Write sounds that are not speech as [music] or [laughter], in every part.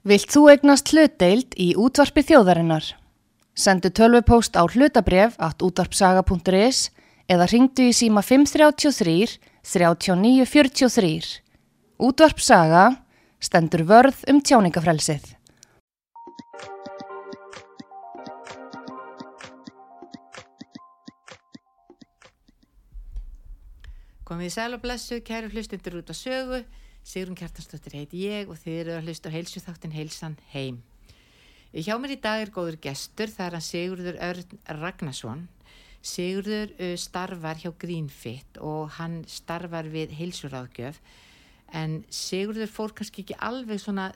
Vilt þú egnast hlutdeild í útvarpi þjóðarinnar? Sendu tölvupóst á hlutabref at útvarpsaga.is eða ringdu í síma 533 3943. Útvarpsaga stendur vörð um tjáningafrelsið. Komið í sæl og blessu, kæru hlustundur út á sögu. Sigrun Kjartansdóttir heiti ég og þið eru að hlusta heilsu þáttin heilsan heim. Hjá mér í dag er góður gestur, er hann Sigurður Örn Ragnarsson. Sigurður uh, starfar hjá Greenfit og hann starfar við heilsuráðgjöf. En Sigurður fór kannski ekki alveg svona,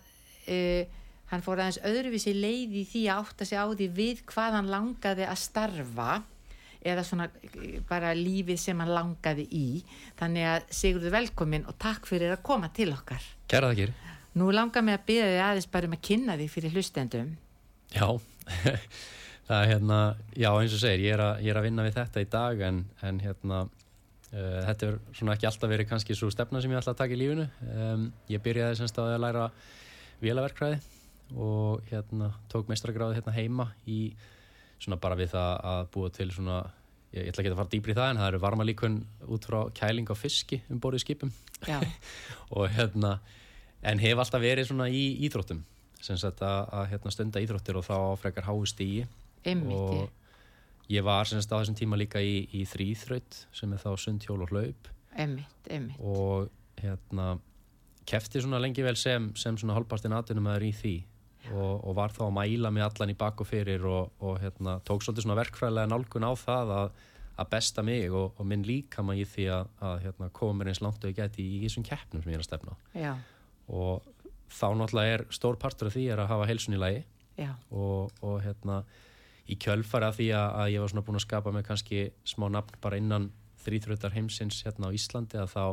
uh, hann fór aðeins öðruvísi leiði í því að átta sig á því við hvað hann langaði að starfa eða svona bara lífið sem hann langaði í. Þannig að Sigurður velkomin og takk fyrir að koma til okkar. Kæra það gerir Nú langar mig að byrja þig aðeins bara um að kynna þig fyrir hlustendum. Já, [laughs] það er hérna já eins og segir, ég er, að, ég er að vinna við þetta í dag en, en hérna uh, þetta er svona ekki alltaf verið kannski svo stefna sem ég ætla að taka í lífinu. Um, ég byrjaði semst að læra vélaverkræði og hérna tók meistragráði hérna heima í svona bara við það að búa til svona, ég, ætla ekki að fara dýbri í það en það eru varma líkun út frá kæling á fiski um borðið skipum. [laughs] Og hérna en hef alltaf verið svona í íþróttum sem sagt að, að hérna, stunda íþróttir og þá frekar háist í og ég var sem sagt á þessum tíma líka í, í þrýþraut sem er þá sundhjól og hlaup. Einmitt, einmitt. og hérna kefti svona lengi vel sem, sem svona halvpartin aðunum að er í því og, og var þá að mæla mig allan í bakk og fyrir og, og hérna, tók svolítið svona verkfræðilega nálgun á það að, að besta mig og, og minn líka maður í því að, að hérna, koma mér eins langt og ég geti í þessum keppnum sem ég er að stefna Já. og þá náttúrulega er stór partur af því að hafa heilsun í lagi og hérna í kjölfara því að, að ég var svona búin að skapa mig kannski smá nafn bara innan þrýþröðar heimsins hérna á Íslandi að þá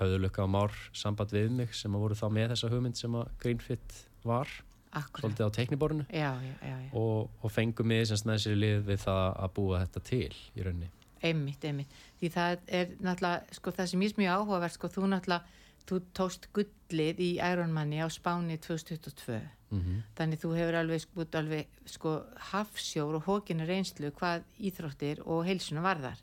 höfðu lukka á már samband við mig sem að voru þá með þessa hugmynd sem að Greenfit var Akkurat. svolítið á tekniborinu já, já, já, og, og fengum við semst með sér lið við það að búa þetta til í rauninni. Einmitt, einmitt, því það er náttúrulega, sko það sem ég er mjög áhugavert sko þú náttúrulega, þú tóst gullið í Ironmanni á Spáni 2022 mm -hmm. þannig þú hefur alveg sko, alveg, sko hafsjór og hókinu reynslu hvað íþróttir og heilsuna varðar.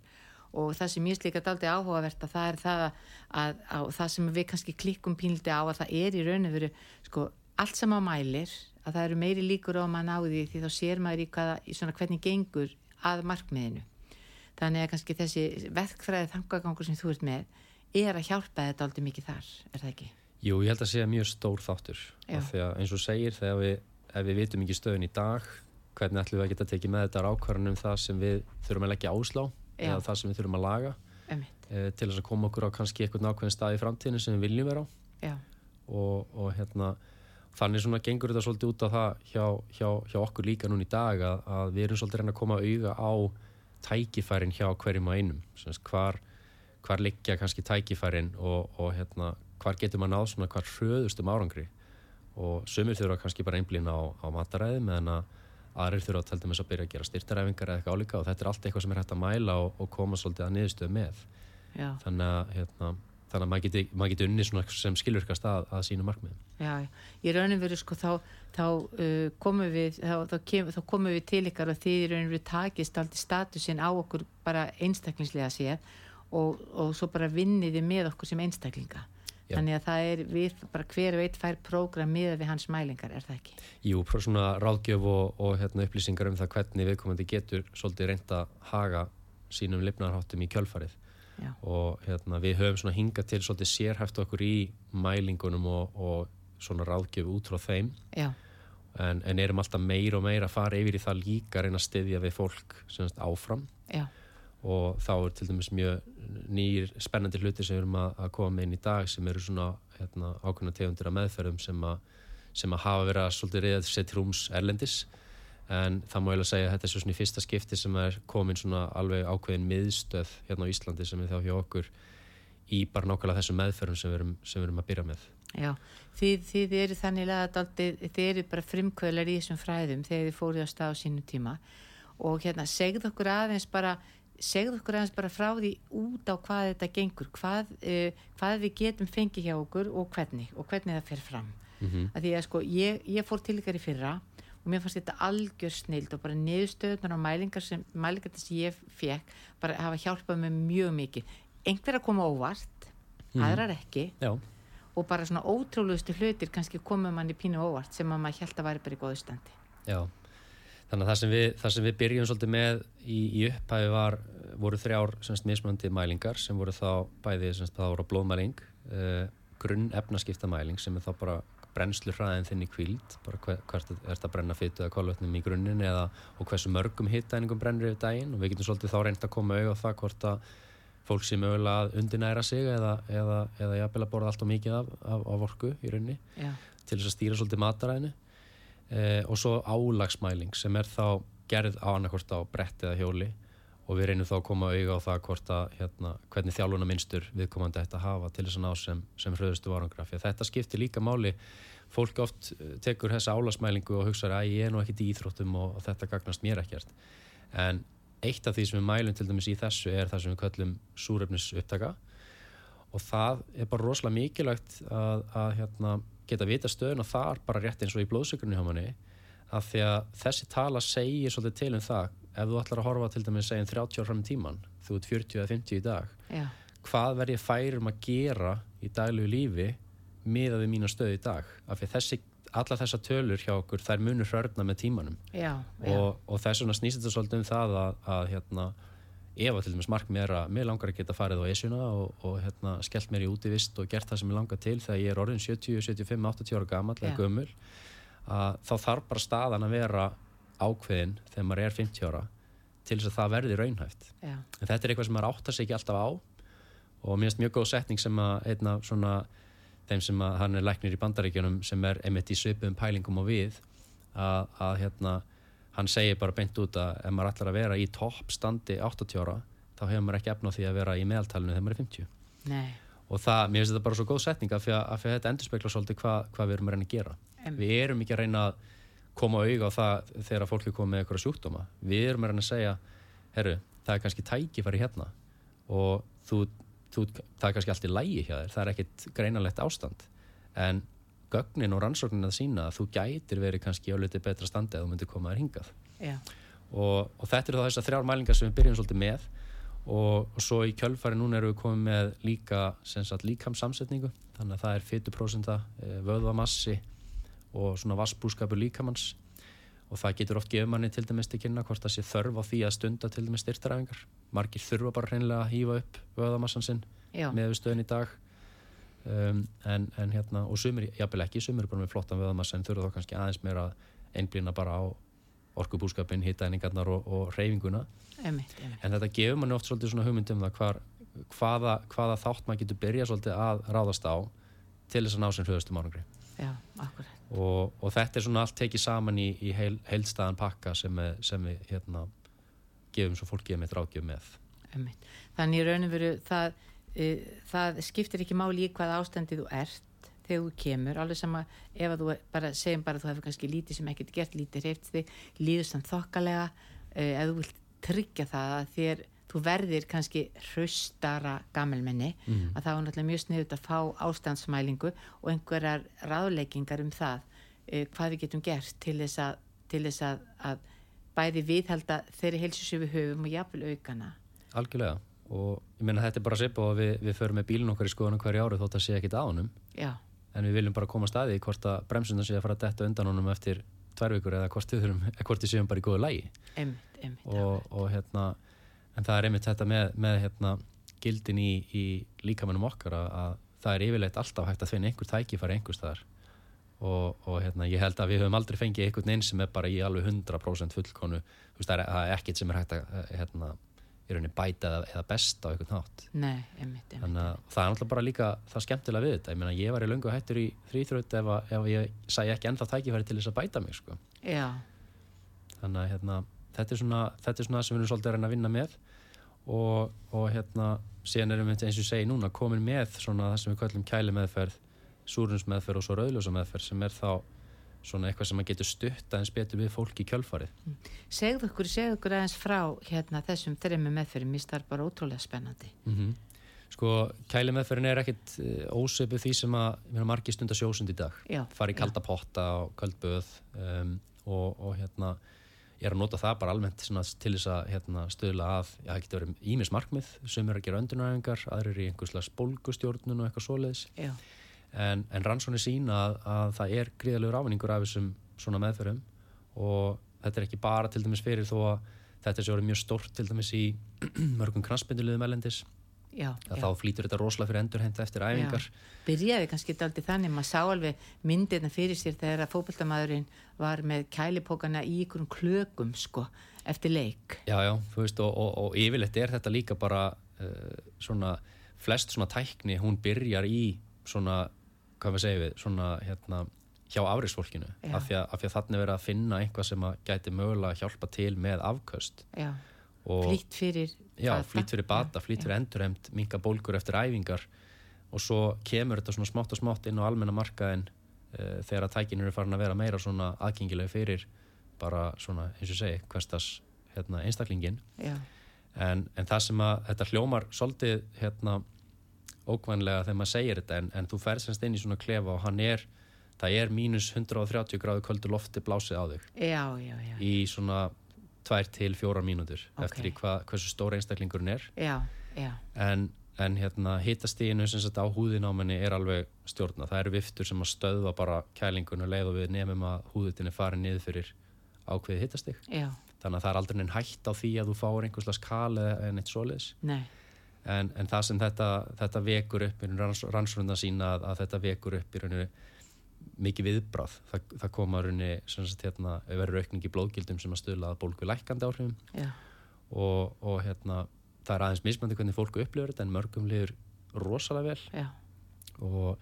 Og það sem ég slíka daldi áhugavert að það er það að, að, að það sem við kannski klikkum pínliti á að það er í raun og veru sko allt sem á mælir að það eru meiri líkur á að maður náði því þá sér maður í, hvaða, í svona hvernig gengur að markmiðinu. Þannig að kannski þessi verkfræði þangagangur sem þú ert með er að hjálpa þetta aldrei mikið þar, er það ekki? Jú, ég held að segja mjög stór þáttur. Eins og segir, þegar við ef við vitum ekki stöðun í dag hvernig ætlum við að geta tekið með þetta ákvarðan um það sem við þurfum að leggja áslá Já. eða það sem við þurfum að laga e, til þess að koma okkur á kannski eitthvað nákvæmst stað í framtíðinu sem við viljum vera á. Og, og hérna þannig svona gengur þetta svolítið út á það hjá, hjá, hjá okkur líka núna í dag að, að við erum svolítið reyna að koma auða á tækifærin hjá hverjum og einum. Svons, hvar, hvar liggja kannski tækifærin og, og hérna, hvar getur maður náð svona hvar hröðustum árangri? Og sumir þurfa kannski bara einblýna á, á mataræði meðan að aðrir þurfa að telta með þess að byrja að gera styrtaræfingar eða eitthvað álíka. Og þetta er allt eitthvað sem er hægt að mæla og, og koma svolítið að niðurstöðu með. Já. þannig að hérna, þannig að maður geti, mað geti unni sem skilurkast að, að sínu markmiðum Já, ég raunin verið sko þá, þá uh, komum við þá, þá, kem, þá komum við til ykkar og þið raunin verið takist aldrei statusin á okkur bara einstaklingslega séð og, og svo bara vinniði með okkur sem einstaklinga Já. þannig að það er við bara hver veit fær prógram miða við hans mælingar, er það ekki? Jú, svona ráðgjöf og, og hérna, upplýsingar um það hvernig viðkomandi getur svolítið reynda haga sínum lifnarháttum í kjölfarið Já. og hérna, við höfum svona hingað til svolítið sérhæft okkur í mælingunum og, og svona ráðgjöfu út frá þeim en, en erum alltaf meir og meir að fara yfir í það líka að reyna að styðja við fólk semast áfram Já. og þá er til dæmis mjög nýjir spennandi hluti sem við erum að, að koma inn í dag sem eru svona hérna, ákveðna tegundir af meðferðum sem að, sem að hafa verið að svolítið reyða sér trúms erlendis en það má ég alveg segja að þetta er svona í fyrsta skipti sem er komin svona alveg ákveðin miðstöð hérna á Íslandi sem er þá hjá okkur í bara nákvæmlega þessum meðferðum sem við erum, sem við erum að byrja með. Já, þið, þið eru þannig að þið eru bara frimkvölar í þessum fræðum þegar þið fóruð á stað á sínu tíma. Og hérna segð okkur aðeins bara segð okkur aðeins bara frá því út á hvað þetta gengur hvað, uh, hvað við getum fengið hjá okkur og hvernig og hvernig það fer fram. Mm -hmm. að því að sko ég, ég fór til ykkar í fyrra og mér fannst þetta algjör snild og bara niðurstöðunar og mælingar sem, mælingar sem ég fekk bara hafa hjálpað mér mjög mikið einhver að koma óvart, mm. aðrar ekki Já. og bara svona ótrúlustu hlutir kannski komum mann í pínu óvart sem að maður held að væri bara í góðu standi Já, þannig að það sem við, það sem við byrjum svolítið með í, í upphæfi var voru þrjár semst mismunandi mælingar sem voru þá bæði semst þá voru blóðmæling uh, grunn efnaskiptamæling sem er þá bara brennslu hraðin þinn í kvíld bara hver, hvert er þetta að brenna fytu eða kolvetnum í grunninn eða og hversu mörgum hittæningum brennir yfir daginn? Og við getum svolítið þá reynd að koma auðvitað það hvort að fólk sé mögulega að undinæra sig eða, eða, eða jafnvel að borða allt og mikið af, af, af orku í rauninni Já. til þess að stýra svolítið mataræðinu. Eh, og svo álagsmæling sem er þá gerð á annarkort á brett eða hjóli og við reynum þá að koma auðvitað á það hvort að hérna, hvernig þjálfuna minnstur viðkomandi ætti að hafa til þess að ná sem, sem hröðustu varangrafi. Þetta skiptir líka máli. Fólk oft eh, tekur þessa álagsmælingu og hugsaður að ég er nú ekkit í íþróttum og, og þetta gagnast mér ekkert. En eitt af því sem við mælum til dæmis í þessu er það sem við kallum súröfnisupptaka og það er bara rosalega mikilvægt að, að hérna, geta vita stöðun og það er bara rétt eins og í blóðsökurnu hjá manni. Að því að þessi tala segir svolítið til um það ef þú ætlar að horfa til dæmis segjum 30 ára fram í tíman þú ert 40 eða 50 í dag Já. hvað verð ég færum að gera í daglegu lífi miða við mína stöðu í dag af því þessi alla þessa tölur hjá okkur þær munur hörna með tímanum já, já. Og, og þess vegna snýst þetta svolítið um það að, að hérna, ef að til dæmis mark mér að mér langar að geta farið á esjuna og, og hérna, skellt mér í útivist og gert það sem ég langar til þegar ég er orðin 70, 75, 80 ára gammal eða gömul að þá þarf bara staðan að vera ákveðin þegar maður er 50 ára til þess að það verði raunhæft já. en þetta er eitthvað sem maður áttar sig ekki alltaf á og mér finnst mjög góð setning sem að einna svona þeim sem að hann er læknir í bandaríkjunum sem er einmitt í svipum pælingum og við að, að hérna hann segir bara beint út að ef maður ætlar að vera í toppstandi 80 ára þá hefur maður ekki efna á því að vera í meðaltalinu þegar maður er 50 Nei. og það, mér finnst þetta bara svo góð setning af því að, að þetta endur spekla svolítið hvað hva við erum að reyna að gera Em. við erum ekki að reyna að koma auðga á það þegar fólk er komið með eitthvað sjúkdóma. Við erum að að segja herru, það er kannski tækifæri hérna og þú þú, það er kannski allt í lægi hjá þér, það er ekkit greinalegt ástand. En gögnin og rannsóknin að sína að þú gætir verið kannski á litið betra standi að þú myndir koma þér hingað. Og, og þetta eru þá þessar þrjár mælingar sem við byrjum svolítið með og, og svo í kjölfari núna erum við komið með líka líkamsamsetningu þannig að það er 40% eh, vöðvamassi og svona vassbúskapur líkamanns og það getur oft gefið manni til dæmis til kynna hvort það sé þörf á því að stunda til dæmis styrtaræfingar margir þurfa bara hreinlega að hýfa upp vöðamassan sinn með stöðin í dag. Um, en, en hérna og sumir, jábel ekki, sumir bara með flottan vöðamassa en þurfa þá kannski aðeins meira að einblýna bara á orkubúskapin, hittæningarnar og, og reyfinguna einmitt, einmitt. en þetta gefur manni oft svolítið svona hugmyndum það hvar, hvaða, hvaða þátt maður getur byrjað svolítið að ráðast á til þess að ná sem hljóðastum árangri Já, og, og þetta er svona allt tekið saman í, í heil, heilstæðan pakka sem, við, sem við hérna, gefum svo fólkið með ráðgjöf með. Þannig í raunum veru það, uh, það skiptir ekki máli í hvað ástandi þú ert þegar þú kemur, alveg sama ef að þú bara segjum bara að þú hefur kannski lítið sem ekkert gert lítið hreift þig, líður samt þokkalega uh, ef þú vilt tryggja það að þér, þú verðir kannski hraustara gammelmenni Mhm. að það er náttúrulega mjög sniðut að fá ástandsmælingu og einhverjar ráðleikingar um það uh, hvað við getum gert til þess að, til þess að, að bæði viðhalda þeirri heilsusöfu við höfum og jafnvel aukana. Algjörlega. Og ég meina þetta er bara sip og við, við förum með bílun okkar í skoðunum hverju ári þótt að sé ekkit á honum. Já, en við viljum bara koma staði hvort að bremsundar sé að fara að detta undan honum eftir tvær vikur eða hvort við séum bara í góðu lægi einmitt, einmitt og, og hérna en það er einmitt þetta með, með hérna, gildin í, í líkamennum okkar að, að það er yfirleitt alltaf hægt að finna einhver tækifæri einhver staðar. Og, og hérna, ég held að við höfum aldrei fengið einhvern einn sem er bara í alveg 100% fullkonu þú veist, það er, er ekkert sem er hægt að hérna, í rauninni bæta eða, eða besta á einhvern hátt. Nei, einmitt, einmitt, þannig að það er náttúrulega bara líka það skemmtilega við þetta, ég meina ég var í löngu hættur í þrýþröð ef, ef ég sæ ekki ennþá tækifæri til þess að bæta mig sko. Þannig að hérna, þetta, er svona, þetta er svona sem við erum svolítið að reyna að vinna með og, og hérna síðan erum við eins og segi núna komin með svona það sem við kallum kæli meðferð súrunsmeðferð og svo rauðljósa meðferð sem er þá svona eitthvað sem maður getur stutt aðeins betur við fólki í kjölfarið. Segðu okkur, segðu okkur aðeins frá hérna þessum þrejum meðferðum, mér starf bara ótrúlega spennandi. Mm Sko, kælimeðferðin er ekkit ósöpu því sem að við erum margir stundar sjósund í dag. Já, Fari í já. kalda potta og köldböð um, og, og hérna, ég er að nota það bara almennt svona, til þess að hérna, stöðla að, já, það getur verið ímis markmið, sem er að gera öndunaræfingar, aðrir í einhverslega spólgustjórnun og eitthvað svoleiðis. En, en rannsóni sína að, að það er gríðalegur ávinningur af þessum svona meðferðum og þetta er ekki bara til dæmis fyrir þó að þetta sé orðið mjög stórt til dæmis í [clears throat] mörgum kransbyndulegum elendis já, já. þá flýtur þetta rosalega fyrir endurhemta eftir æfingar Já. Byrjaði kannski aldrei þannig, maður sá alveg myndirna fyrir sér þegar að fótboltamaðurinn var með kælipókana í ykkurum klökum sko, eftir leik. Já, já, þú veist og, og, og yfirleitt er þetta líka bara uh, svona, flest svona tækni hún byrjar í svona hvað við segjum við, svona hérna hjá afriksfólkinu, af því að, að þannig verið að finna eitthvað sem að gæti mögulega að hjálpa til með afköst Já, flýtt fyrir já, bata. flýtt fyrir bata, flýtt fyrir endurheimt minka bólgur eftir æfingar. Og svo kemur þetta svona smátt og smátt inn á almenna markaðin uh, þegar að tækin eru farin að vera meira svona aðgengilega fyrir bara svona, eins og segi, hverstas hérna, einstaklingin Já, en, en það sem að þetta hljómar svolítið hérna ókvæmlega þegar maður segir þetta en, en þú ferð semst inn í svona klefa og hann er það er mínus 130 gráðu köldu lofti blásið á þig. Já, já, já, í svona 2 til 4 mínútur Ok. eftir hva, hversu stóra einstaklingurinn er. Já, já, en, en hérna hitastíðinu sem sagt á húðin á manni er alveg stjórna það eru viftur sem að stöðva bara kælingun og leið og við nefnum að húðutin er farin niður fyrir ákveðið hitastík já, þannig að það er aldrei neinn hætt á því að þú fáir einhverslega skali en eitt nei, en, en það sem þetta, þetta vekur upp í ranns, rannsóknuna sína að, að þetta vekur upp í rauninu mikið viðbráð það, það koma sagt hérna verður aukning í blóðgildum sem að stuðla að bólgu lækandi áhrifum já, og, og hérna það er aðeins mismandi hvernig fólku upplifur þetta en mörgum liður rosalega vel já, og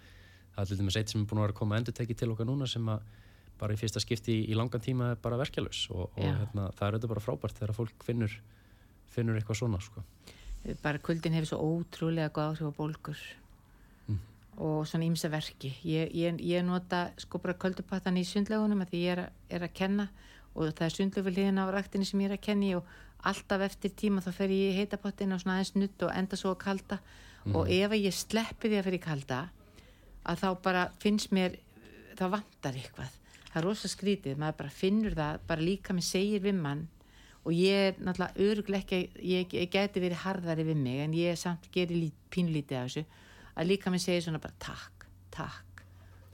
það er til dæmis eitt sem er búin að vera að koma endurteki til okkar núna sem að bara í fyrsta skipti í, í langan tíma er bara verkjalus og, og Já. hérna, það er auðvitað bara frábært þegar fólk finnur, finnur eitthvað svona sko. bara kuldin hefur svo ótrúlega góð áhrif á bólgur. Og svona ímsa verki. Ég, ég, ég nota sko bara köldupattan í sundlegunum að því ég er, er að kenna og það er sundlegu við hliðina á raktinni sem ég er að kenni og alltaf eftir tíma þá fer ég í heitapottin og svona aðeins nutt og enda svo að kalda. Og ef ég sleppi því að fer í kalda að þá bara finnst mér þá vantar eitthvað. Það er rosa skrítið, maður bara finnur það bara líka með segir við mann og ég er náttúrulega öruglega ekki ég, ég geti verið harðari við mig en ég samt gerir lít, pínlítið af þessu að líka með segir svona bara takk takk,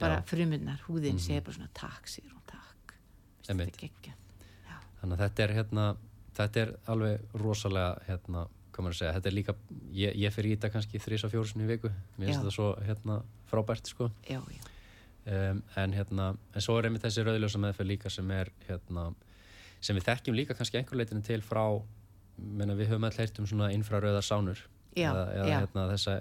bara Já. frumunnar húðin segir bara svona takk, segir hún takk. Er þannig að þetta er hérna þetta er alveg rosalega hérna, hvað maður að segja, þetta er líka ég, ég fyrir í þetta kannski þrís og fjórusin í viku. Mér finnst þetta svo hérna, frábært sko. já, já, um, en hérna en svo er einmitt þessi rauðljósa meðferð líka sem er hérna, sem við þekkjum líka kannski einhver leitinu til frá menna, við höfum alltaf heyrt um svona infrarauðar sánur Já, eða, eða já. hérna, þessa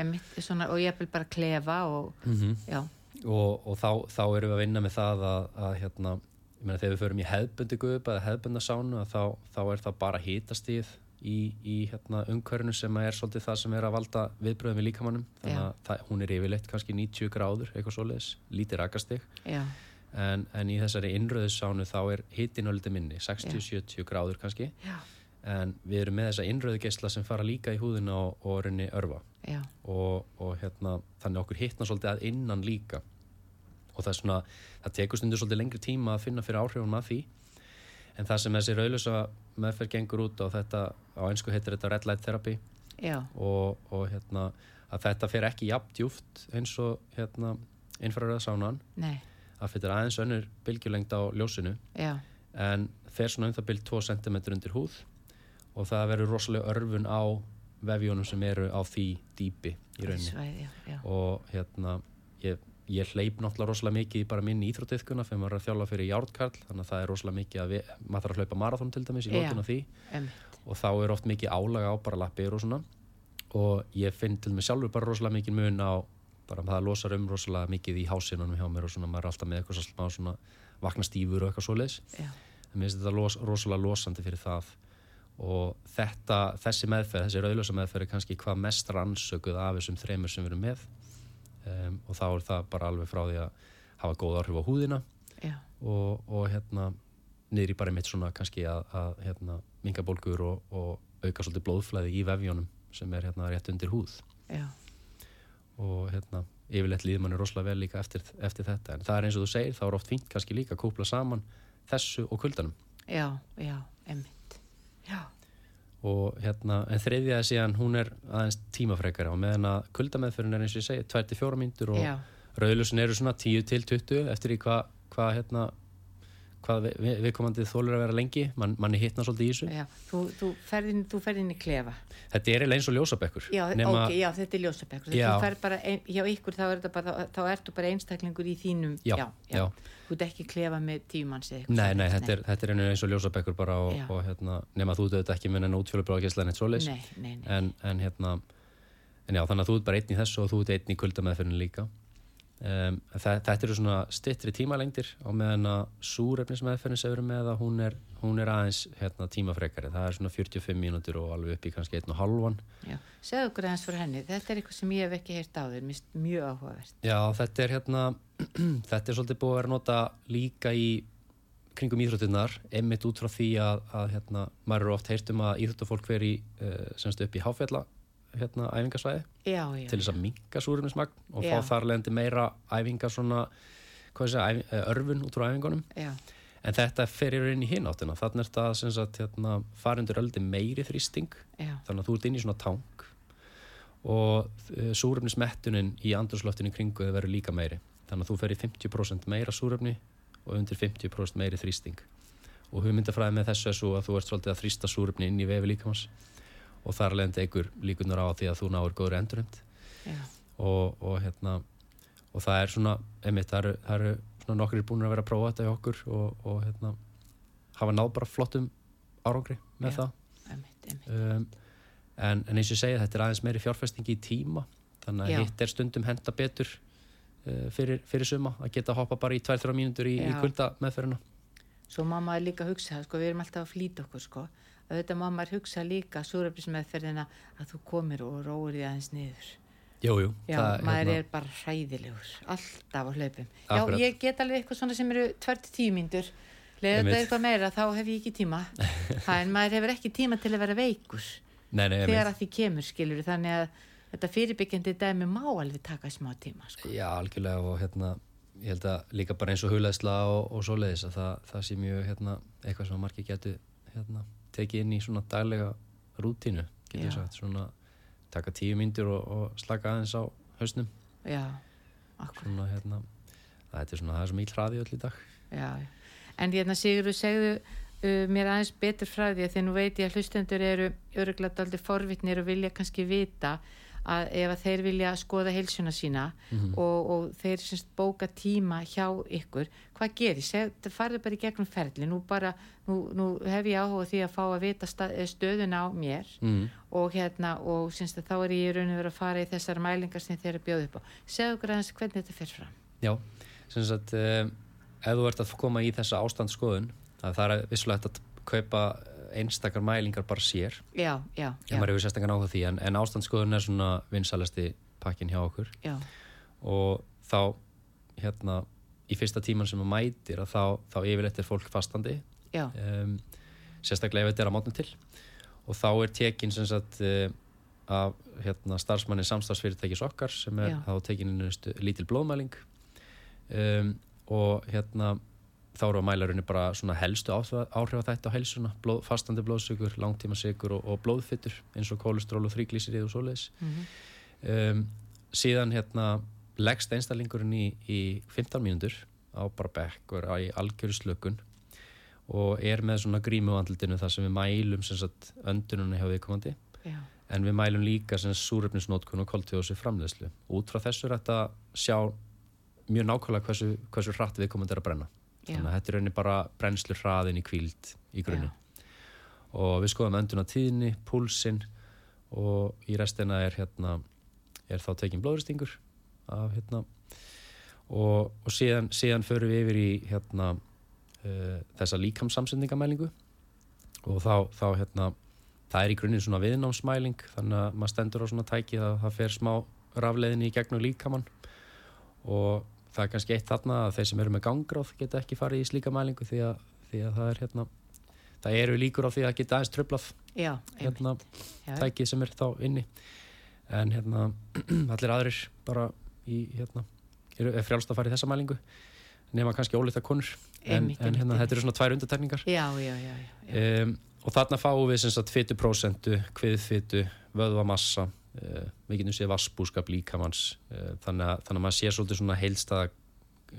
einmitt, svona, og ég vil bara klefa og Mhm. já, og, og þá, þá erum við að vinna með það að, að hérna, meina þegar við förum í hefbundi guðup eða hefbunda sánu þá, þá er það bara hitastíð í, í hérna, umhverfinu sem er svolítið það sem er að valda viðbröðum við líkamannum þannig að það, hún er yfirleitt kannski 90 gráður eitthvað svoleiðis, lítið rakastig en, en í þessari innröðu sánu þá er hitin ölliti minni, 60-70 gráður kannski. Já, en við erum með þessa innröðu geisla sem fara líka í húðina og, og rinni örfa og, og hérna, þannig okkur hittna svolítið að innan líka. Og það er svona, það tekur stundur svolítið lengri tíma að finna fyrir áhrifum að því. En það sem þessi rauðlösa meðferð gengur út á þetta, á einsku heitir þetta red light therapy. Og, og hérna, að þetta fer ekki jafn djúft eins og hérna infraröða sánan, nei, það fyrir aðeins önnur bylgjulengd á ljósinu. Já, en fer svona um það byrj 2 cm undir húð og það verður rosalega örfun á vefjónum sem eru á því dýpi í rauninni. svæði, já, já, og hérna ég, ég hleyp náttúrulega rosalega mikið í bara minn íþrótiðkuna fyrir maður er að þjála fyrir járnkarl þannig að það er rosalega mikið að við, maður þarf að hlaupa marathon til dæmis í Já. lókun á því. einmitt, og þá er oft mikið álaga á bara lappir og svona. Og ég finn til mig sjálfur bara rosalega mikið mun á bara það losar um rosalega mikið í hásinunum hjá mér og svona maður er alltaf með eitthvað svona vakna stífur og eitthvað svoleiðis. Mér finnst þetta los, rosalega losandi fyrir það og þetta, þessi meðferð, þessi rauðlösa meðferð er kannski hvað mest rannsökuð af þessum þremur sem við erum með. Um, og þá er það bara alveg frá því að hafa góð áhrif á húðina. Og, og hérna niður í bara mitt svona kannski að, að hérna, minga bólgur og, og auka svolítið blóðflæði í vefjónum sem er hérna rétt undir húð. Já, og hérna yfirleitt líður manni rosalega vel líka eftir, eftir þetta. En það er eins og þú segir, þá er oft fínt kannski líka að kúpla saman þessu og kuldanum. Já, já, emmitt já, og hérna, en þriðja er síðan hún er aðeins tímafrekara og meðan að kuldameðferðin er eins og ég segi 2-4 mínútur og já, rauðlusin eru svona 10-20 eftir í hvað hva, hérna hvað við, við, viðkomandi þólur að vera lengi Man, manni hittna svolítið í þessu. Já þú, þú ferðin, þú ferðin í klefa. Þetta er eins og ljósabekkur já, nema, ok, já, þetta er ljósabekkur. Já. ein, hjá ykkur þá, er bara, þá ertu bara einstaklingur í þínum Já, já, já. þú ert ekki klefa með eitthvað nei, nei, þetta er, þetta er eins og ljósabekkur bara og, Já. og hérna, nema þú döðt ekki með enn svoleiðis. Nei, nei, nei, en, en hérna en já, þannig að þú ert bara einn í þessu og þú ert einn í kuldameðferðinu líka um, þetta eru svona stittri tímalengdir og meðan að súrefnismeðferðin sem við erum með að hún er, hún er aðeins hérna, tímafrekari, það er svona 45 mínútur og alveg upp í kannski einn og halvan já. Segðu okkur aðeins fyrir henni, þetta er eitthvað sem ég hef ekki heyrt á þér, mist mjög áhugavert. Já, þetta er hérna [clears throat] þetta er svolítið búið að vera nota líka í kringum íþróttinnar einmitt út frá því að, að hérna, maður eru oft heyrt um að íþróttafólk veri uh, semst upp í háfjalla hérna, æfingasvæði já, já, til þess að minka súrefnismagn og Já. fá þar leðandi meira æfingar svona, segja, eh, örfun út frá æfingunum. Já, en þetta ferir í hináttina þannig er þetta sem sagt hérna, farindur öldi meiri þrýsting. Já, þannig að þú ert inn í svona tank og uh, súrefnismettunin í andrúsloftinu kringu þau verður líka meiri. Þannig að þú fer í 50% meira súrefni og undir 50% meiri þrýsting. Og hugmyndafræði með þessu er svo að þú ert svolítið að þrýsta súrefni inn í vefi líkamans og þar leðandi einhver líkunar á því að þú náir góður já, og, og hérna og það er svona, einmitt, það eru, það eru svona nokkrir búin að vera að prófa þetta í okkur og, og hérna hafa náð bara flottum árangri með Já. það. emmitt, emmitt um, en, en eins og segja þetta er aðeins meiri fjárfestingi í tíma þannig að Já. hitt er stundum henda betur uh, fyrir, fyrir suma að geta hoppa bara í 2-3 mínútur í, í kulda meðferðina Svo mamma er líka að hugsa, sko, við erum alltaf að flýta okkur, sko, að þetta mamma er að hugsa líka súrefnismeðferðina að þú komir og róir því aðeins niður. Jú, jú, Já, það, maður er bara hræðilegur, alltaf á hlaupum. Akkurat. Já, ég get alveg eitthvað svona sem eru 20 mínútur, leða Einmitt. þetta eitthvað meira, þá hef ég ekki tíma. [laughs] Það en maður hefur ekki tíma til að vera veikur Nei, nei, þegar að því kemur, skilur, þannig að þetta fyrirbyggjandi dæmi má alveg taka smá tíma, sko. Já, algjörlega og hérna ég held að líka bara eins og hugleðsla og, og svoleiðis að það, það sé mjög hérna, eitthvað sem margir getur hérna, tekið inn í svona daglega rútínu, getur ég sagt svona taka tíu myndir og, og slaka aðeins á hausnum. Já, akkur. svona hérna þetta er svona það svo mikil hraði öll í dag. Já, en hérna Sigurður segðu uh, mér aðeins betur frá því að því nú veit ég að hlustendur eru öruglega aldrei forvitnir og vilja kannski vita að ef að þeir vilja skoða heilsuna sína Mhm. og, og þeir semst bóka tíma hjá ykkur, hvað gerir? Seg, farðu bara í gegnum ferli, nú bara nú, nú hef ég áhuga því að fá að vita stað, stöðuna á mér mm. og hérna og semst þá er ég í raun og verið að fara í þessar mælingar sem þeir eru bjóða upp á. Segðu okkur aðeins hvernig þetta fer fram. Já, sem sagt um, ef þú ert að koma í þessa ástandsskoðun að það er vissulega hægt að kaupa einstakar mælingar bara sér. Já, já, já, maður hefur sérstakar áhuga á því en, en ástandsskoðun er svona vinsalasti pakkin hjá okkur. Já, og þá hérna í fyrsta tíman sem maður mætir að þá, þá yfirleitt er fólk fastandi. Um, sérstaklega ef þetta er að mótna til. Og þá er tekin sem sagt uh, af hérna, starfsmanni samstagsfyrirtækis okkar sem er þá tekin lítil blóðmæling. Um, og hérna þá eru að mæla rauninni bara svona helstu áhrif á þetta á helsuna, blóð, fastandi blóðsugur, langtímasigur og, og blóðfittur eins og kólestról og þríglísirið og svoleiðis. Mhm, um, síðan hérna leggst einstælingurinn í, í 15 mínútur á bara bekk og er í algjöru slökun og er með svona grímu á andlutinu þar sem við mælum sem sagt öndununa hjá viðkomandi. Já, en við mælum líka sem súrefnisnótkun og koltíðósi framleiðslu. Út frá þessu er þetta sjá mjög nákvæmlega hversu, hversu hratt viðkomandi er að brenna. Þannig að þetta er rauninni bara brennslu hraðin í kvíld í grunni og við skoðum önduna tíðni, púlsinn og í restina er hérna er þá tekin blóðristingur af hérna. Og, og síðan, síðan förum við yfir í hérna uh, þessa líkamsamsendingamælingu og þá, þá hérna það er í grunninn svona viðnámsmæling þannig að maður stendur á svona tæki að það fer smá rafleiðinni í gegnum líkamann. Og það er kannski eitt þarna að þeir sem eru með gangráð geta ekki farið í slíka mælingu því að, því að það er hérna það eru líkur á því að geta aðeins tröflað já, hérna, tækið sem er þá inni. En hérna [clears throat] allir aðrir bara í hérna eru er frjálst að fara í þessa mælingu nema kannski ólita konur. En, en hérna þetta eru svona tvær undartekningar já, já, já, já, um, og þarna fáum við sem sagt fytuprósentu, kviðfytu vöðvamassa við getum séð vassbúskap líkamanns uh, þannig, að, þannig að maður sé svolítið svona heilstaða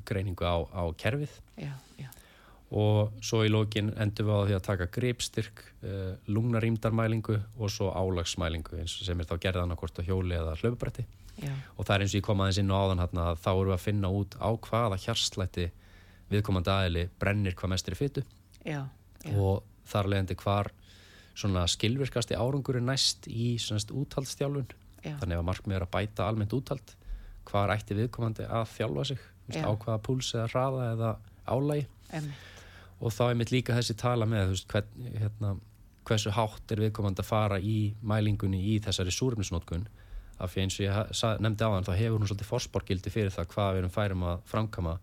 greiningu á, á kerfið já, já. og svo í lókin endur við á því að taka gripstyrk, uh, lungnarýmdarmælingu og svo álagsmælingu eins og sem er þá gerðan hvort á hjóli eða hlaupabrætti og það er eins og ég kom aðeins inn á áðan hérna, þá erum við að finna út á hvaða hjarslætti viðkomandi aðili brennir hvað mest í fytu já, já. og þar leðandi hvar svona skilvirkasti árangur er næst í úthaldstjálfun Já. þannig að markmið er að bæta almennt úthald hvar ætti viðkomandi að þjálfa sig Vist, Já. á hvaða púls eða hraða eða álægi Einmitt. og þá er mitt líka þessi tala með veist, hvern, hérna, hversu hátt er viðkomandi að fara í mælingunni í þessari súrumnisnótkun af því eins og ég nefndi á þann þá hefur hún svolítið forsporgildi fyrir það hvað við erum færum að framkama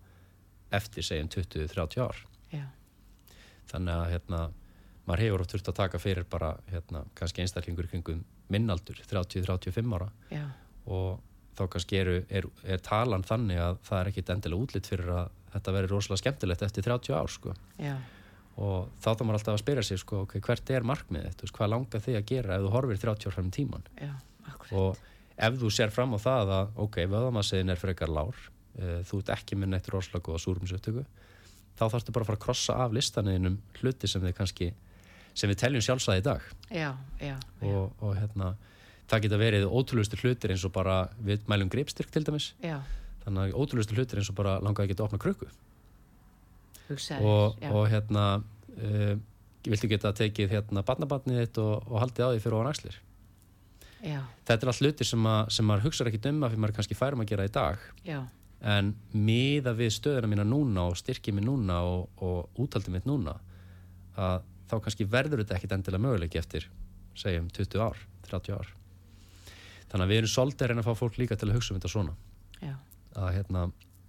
eftir segjum 20-30 ár já, þannig að hérna, maður hefur oft þurft að taka fyrir bara hérna, kannski einstaklingur kringum minnaldur 30-35 ára. Já, og þá kannski eru, er, er talan þannig að það er ekkit endilega útlitt fyrir að þetta veri rosalega skemmtilegt eftir 30 ár sko. og þá þá maður alltaf að spyrja sig sko, okay, hvert er markmiðið, þú veist, hvað langar þig að gera ef þú horfir 30 ár fram í tíman já, og ef þú sér fram á það að ok, vöðamassiðin er frekar lár uh, þú ert ekki með neitt rosalega góða súrumsöftöku þá þarfstu bara að fara að krossa af listaninum hluti sem við kannski sem við teljum sjálfsæði í dag. Já, já, og, og hérna það geta verið ótrúlustur hlutir eins og bara við mælum greipstyrk til dæmis. Já, þannig að ótrúlustur hlutir eins og bara langaði að geta opna krukku. Hugsaðir. og, og hérna uh, viltu geta tekið hérna barnabarnið þitt og, og haldið á því fyrir ofan axlir? Já, þetta er allt hlutir sem, að, sem maður hugsar ekki um að fyrir maður kannski færum að gera í dag. Já, en miða við stöðuna mína núna og styrkið mér núna og, og útaldið mitt núna að þá kannski verður þetta ekkit endilega möguleiki eftir segjum 20 ár, 30 ár. Þannig að við erum svolítið að reyna að fá fólk líka til að hugsa um þetta svona. Já, að, hérna,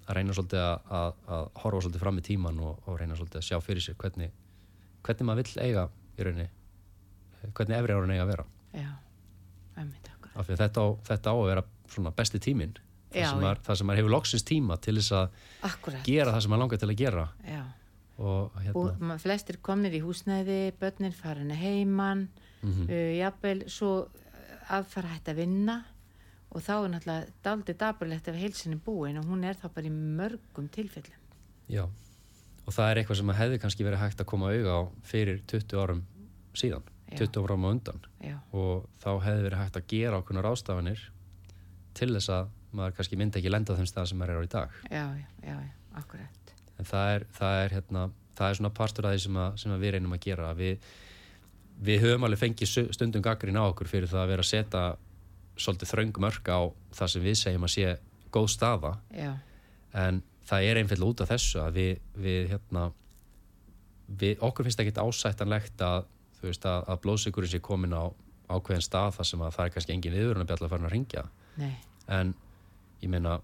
að reyna svolítið að, að, að horfa svolítið fram í tíman og, og reyna svolítið að sjá fyrir sér hvernig, hvernig maður vill eiga í rauninni hvernig efri árun eiga að vera. Já, af því að þetta á, þetta á að vera svona besti tíminn. Já, það sem, maður, hefur loksins tíma til þess að gera það sem maður langar til að gera. Já. Og hérna, flestir komnir í húsnæði, börnin farin heiman, Mhm. uh, jafnvel svo aðfara hægt að vinna og þá er náttúrulega daldið daburlegt ef heilsinni búin og hún er þá bara í mörgum tilfellum. já og það er eitthvað sem hefði kannski verið hægt að koma auga á fyrir 20 árum síðan Já. 20 árum á undan Já, og þá hefði verið hægt að gera okkurna rástafanir til þess að maður kannski myndi ekki lenda á þeim stað sem maður er á í dag já, já, já, já akkurat. En það er, það er, hérna, það er svona partur af því sem, að, sem að við reynum að gera við, við höfum alveg fengið stundum gaggrin á okkur fyrir það að vera að setja svolítið þröng mörg á það sem við segjum að sé góð staða. Já, en það er einfallega út af þessu að við, við hérna við, okkur finnst ekkit ásættanlegt að þú veist að, að blóðsíkurinn sé komin á ákveðin stað þar sem að það er kannski engin viðurinn að bjalla að fara að ringja nei, en ég meina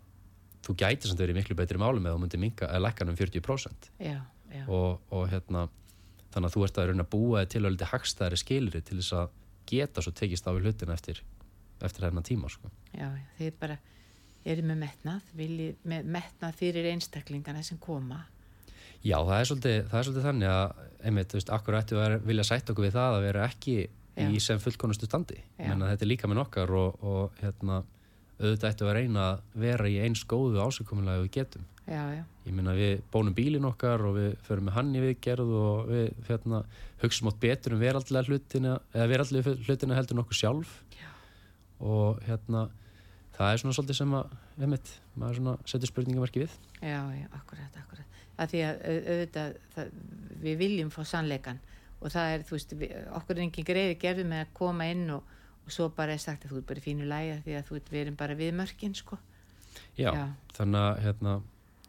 þú gæti samt verið miklu betri málum eða þú myndir minka, eða lækka hann um 40% já, já, og, og hérna þannig að þú ert að raun að búa til að liti hagstæðari skilri til þess að geta svo tekist á við hlutina eftir, eftir þennan tíma sko. já, þið bara eru með metnað, viljið með metnað fyrir einstaklingana sem koma. Já, það er svolítið, það er svolítið þannig að einmitt, þú veist, akkur ættu að vilja sætt okkur við það að vera ekki í Já. sem fullkonustu standi Já. menna þetta er líka með okkar og, og hérna, auðvitað ættu að reyna að vera í eins góðu ásökumulega við getum. Já, já, ég meina við bónum bílinn okkar og við förum með hann í viðgerð og við hérna, hugsaum átt betur um veraldlega hlutina eða veraldlega hlutina heldur nokkuð sjálf. Já. og hérna það er svona svolítið sem að einmitt, maður svona setur spurningamarki við. Já, já, akkurat, akkurat. Að því að au- auðvitað, það, við viljum fá sannleikan og það er, þú veist, við, okkur er engin greiði gerði með að koma inn og, og svo bara er sagt að þú ert bara í fínu lægi því að þú ert, við erum bara við mörkin, sko. Já, Já. þannig að hérna,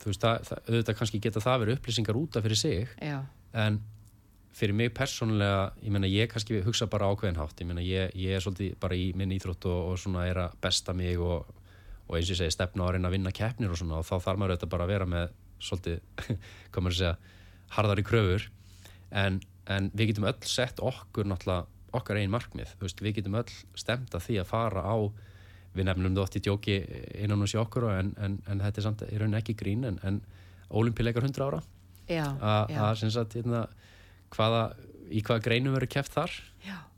þú veist, það, það, auðvitað kannski geta það verið upplýsingar útaf fyrir sig Já, en fyrir mig persónulega, ég meina ég kannski hugsa bara ákveðin hátt, ég meina ég, ég er svolítið bara í minn íþrótt og, og svona er að besta mig og, og eins og ég segi stefna á að reyna að vinna keppnir og svona og þá þarf maður auðvitað bara að vera með svolítið, [laughs] maður að segja harðari kröfur en, en við getum öll sett okkur náttúrulega okkar einn markmið, þú veist, við getum öll stemt að því að fara á við nefnum þetta oft í djóki innan og sé okkur en, en, en þetta er samt í rauninni ekki grín en, en ólimpileikar 100 ára. Að sem sagt hérna, hvaða, í hvaða greinum verður kæft þar?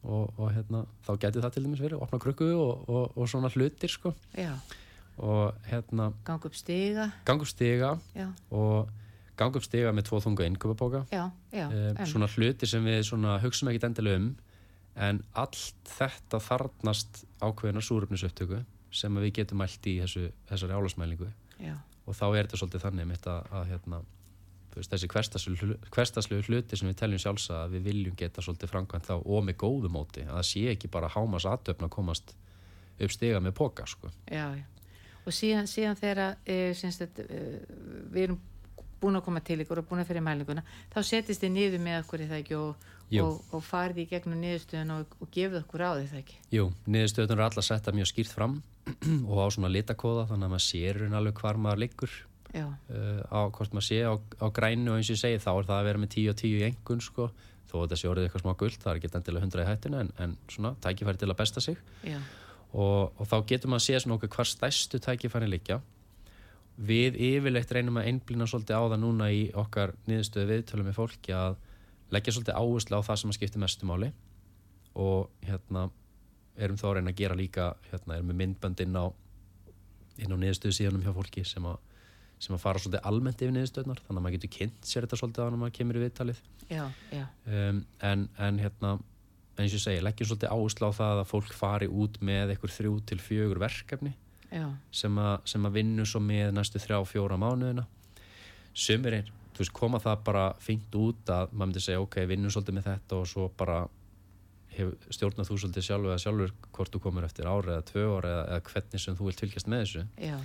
Og, og hérna, þá getur það til dæmis verið opna krukku og, og, og svona hlutir sko. Já. og hérna gang upp stiga. gang upp stiga og gang upp stiga með tvo þunga innköpabóka eh, svona hlutir sem við hugsaum ekkit endilega um en allt þetta þarnast ákveðina súröfnisöptöku sem við getum mælt í þessu, þessari álasmælingu og þá er þetta svolítið þannig að, að hérna, veist, þessi hverstaslu hluti sem við teljum sjálfsa að við viljum geta svolítið framkvæmt þá og með góðu móti. Að það sé ekki bara hámas aðtöfn að komast upp stiga með póka sko. Já, já. Og síðan, síðan þegar e, við erum búin að koma til ykkur og búin að fyrir mælinguna þá setist þið niður með okkur í það ekki og, og, og farið í gegnum niðurstöðun og, og gefið okkur á því það ekki? Jú, niðurstöðun er alltaf setta mjög skýrt fram [clears throat] og á svona litakóða þannig að maður sér alveg hvar maður liggur. Uh, á hvort maður sé á, á grænu og eins og ég segi þá er það að vera með 10 og 10 í engun sko, þó að þessi orðið eitthvað smá guld það er ekki endilega 100 í hættinu en, en svona tækifæri til að besta sig. Og þá getur maður að sé svona okkur hvar stæstu tækifæri liggja við yfirleitt reynum að einblýna svolítið á það núna í okkar niðurstöðu viðtölu með fólki að leggja svolítið áherslu á það sem að skipta mestumáli og hérna erum þá að reyna að gera líka hérna erum við myndbönd inn á inn á niðurstöðu síðanum hjá fólki sem að, sem að fara svolítið almennt yfir niðurstöðunar þannig að maður getur kynnt sér þetta svolítið að maður kemur í viðtalið já, já. Um, en, en hérna eins og ég segi, leggjum svolítið áherslu á það að fólk fari út með einhver þrjú til fjögur verkefni sem, a, sem að vinna svo með næstu þrjá fjóra mánuðina. Sumir einn, þú veist, koma það bara fengt út að maður myndi segja ok, vinnum svolítið með þetta og svo bara stjórna þú svolítið sjálf eða sjálfur hvort þú komur eftir ári eða tvö ári eða, eða hvernig sem þú vilt fylgjast með þessu. Já.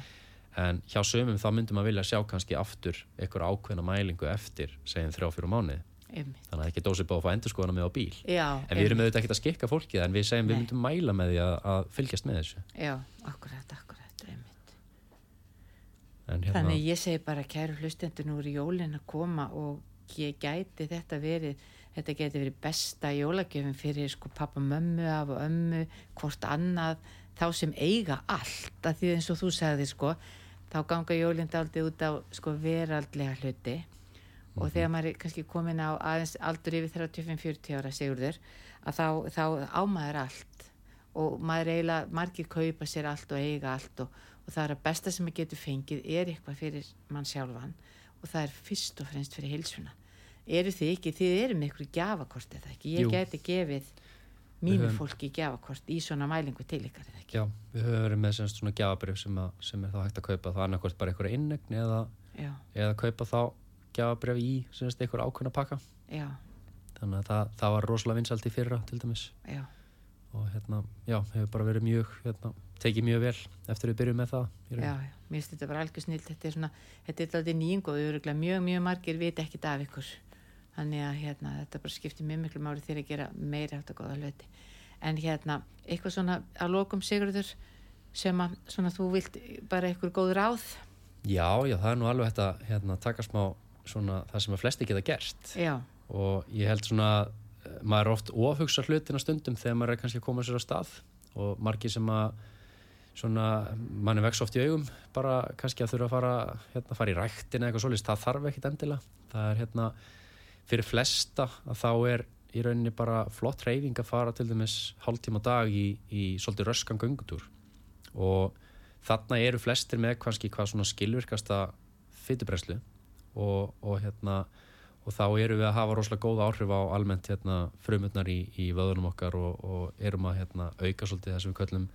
en hjá sumum þá myndum maður vilja sjá kannski aftur einhver ákveðna mælingu eftir segjum þrjá fjóra mánuði Einmitt. þannig að það er ekki dósið bá að fá endur skoðana með á bíl. Já, en við erum auðvitað ekki að skikka fólkið en við segjum Nei. við myndum mæla með því að, að fylgjast með þessu. Já, akkurat, akkurat hérna, Þannig ég segi bara kæru hlustendur nú er jólinn að koma og ég gæti þetta verið þetta geti verið besta jólagjöfum fyrir sko pappa mömmu af og ömmu hvort annað þá sem eiga allt. Að því eins og þú sagði sko þá ganga jólinn daldi út á sko veraldlega hluti og mm -hmm. þegar maður er kannski komin á aðeins aldur yfir 35-40 ára segurður að þá, þá ámaður allt og maður eiginlega, margir kaupa sér allt og eiga allt og, og það er að besta sem maður getur fengið er eitthvað fyrir mann sjálfan og það er fyrst og fremst fyrir hilsuna eru þið ekki, þið eru með ykkur gafakort eða ekki, ég Jú. geti gefið mínu fólki gafakort í svona mælingu til ykkar eða ekki Já, við höfum verið með svona gafabrif sem, sem er þá hægt að kaupa það annarkort bara einhverja innegni eða, eða kaupa þá gjafabref í semst einhver ákveðna pakka. Já. þannig að það, það var rosalega vinsalt í fyrra til dæmis. Já. og hérna, já, hefur bara verið mjög hérna, tekið mjög vel eftir við byrjum með það Já, já, mér finnst þetta bara alveg snilt þetta er svona, þetta er alltaf nýjung og mjög, mjög margir veit ekki það af ykkur. Þannig að hérna, þetta bara skiptir mjög miklu máli þegar að gera meira átt að goða hluti. En hérna, eitthvað svona að lokum Sigurður sem að svona þú vilt bara eitthvað góð ráð? Já, já, það er nú alveg þetta hérna, taka smá svona það sem að flesti geta gert. Já. og ég held svona maður er oft ofhugsa hlutina stundum þegar maður er kannski að koma sér á stað. Og margi sem að svona mann er vex oft í augum bara kannski að þurfa að fara hérna, fara í rættin eða eitthvað svolítið, það þarf ekkit endilega. Það er hérna fyrir flesta að þá er í rauninni bara flott reyfing að fara til dæmis hálf tíma dag í, í svolítið röskan göngutúr. Og þarna eru flestir með kannski hvað svona skilvirkasta fytubreslu og, og, hérna, og þá erum við að hafa rosalega góð áhrif á almennt hérna, frumutnar í, í vöðunum okkar og, og erum að hérna, auka svolítið það sem við kallum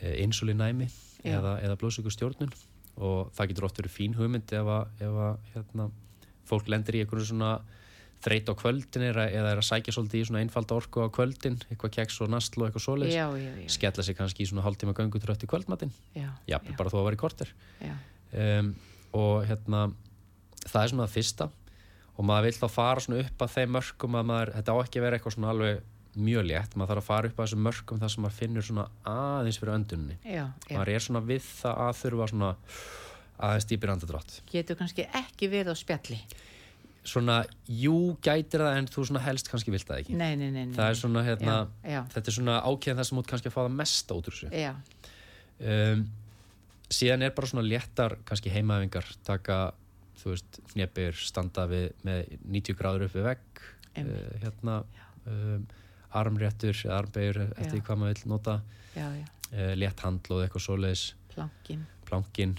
eh, insulinæmi eða, eða blóðsökustjórnun og það getur oft verið fín hugmynd ef að, ef að hérna, fólk lendir í einhvern svona þreyt á kvöldin eða er að sækja svolítið í svona einfalda orku á kvöldin eitthvað keks og nastl og eitthvað svoleiðis. Skella sig kannski í svona hálftíma gangutrött í kvöldmattin jafnveg bara þó að vera í korter. Um, og hérna það er svona það fyrsta. Og maður vil þá fara svona upp að þeim mörgum að maður, þetta á ekki að vera eitthvað svona alveg mjög létt, maður þarf að fara upp að þessum mörgum þar sem maður finnur svona aðeins fyrir öndunni. Já, já. maður er svona við það að þurfa svona aðeins dýpir andadrátt Getur kannski ekki verið á spjalli. Svona, jú, gætir það en þú svona helst kannski vilt það ekki. Nei, nei, nei, nei. það er svona, hérna, Já, þetta er svona ákveðin það sem út kannski að fá það mest út úr þessu. Um, síðan er bara svona léttar kannski heimaæfingar taka, þú veist, hnjepir standa við með 90 gráður upp við vegg uh, hérna um, armréttur, armbegur eftir hvað maður vil nota já, já, uh, létt handlóð, eitthvað svoleiðis. Plankin plankin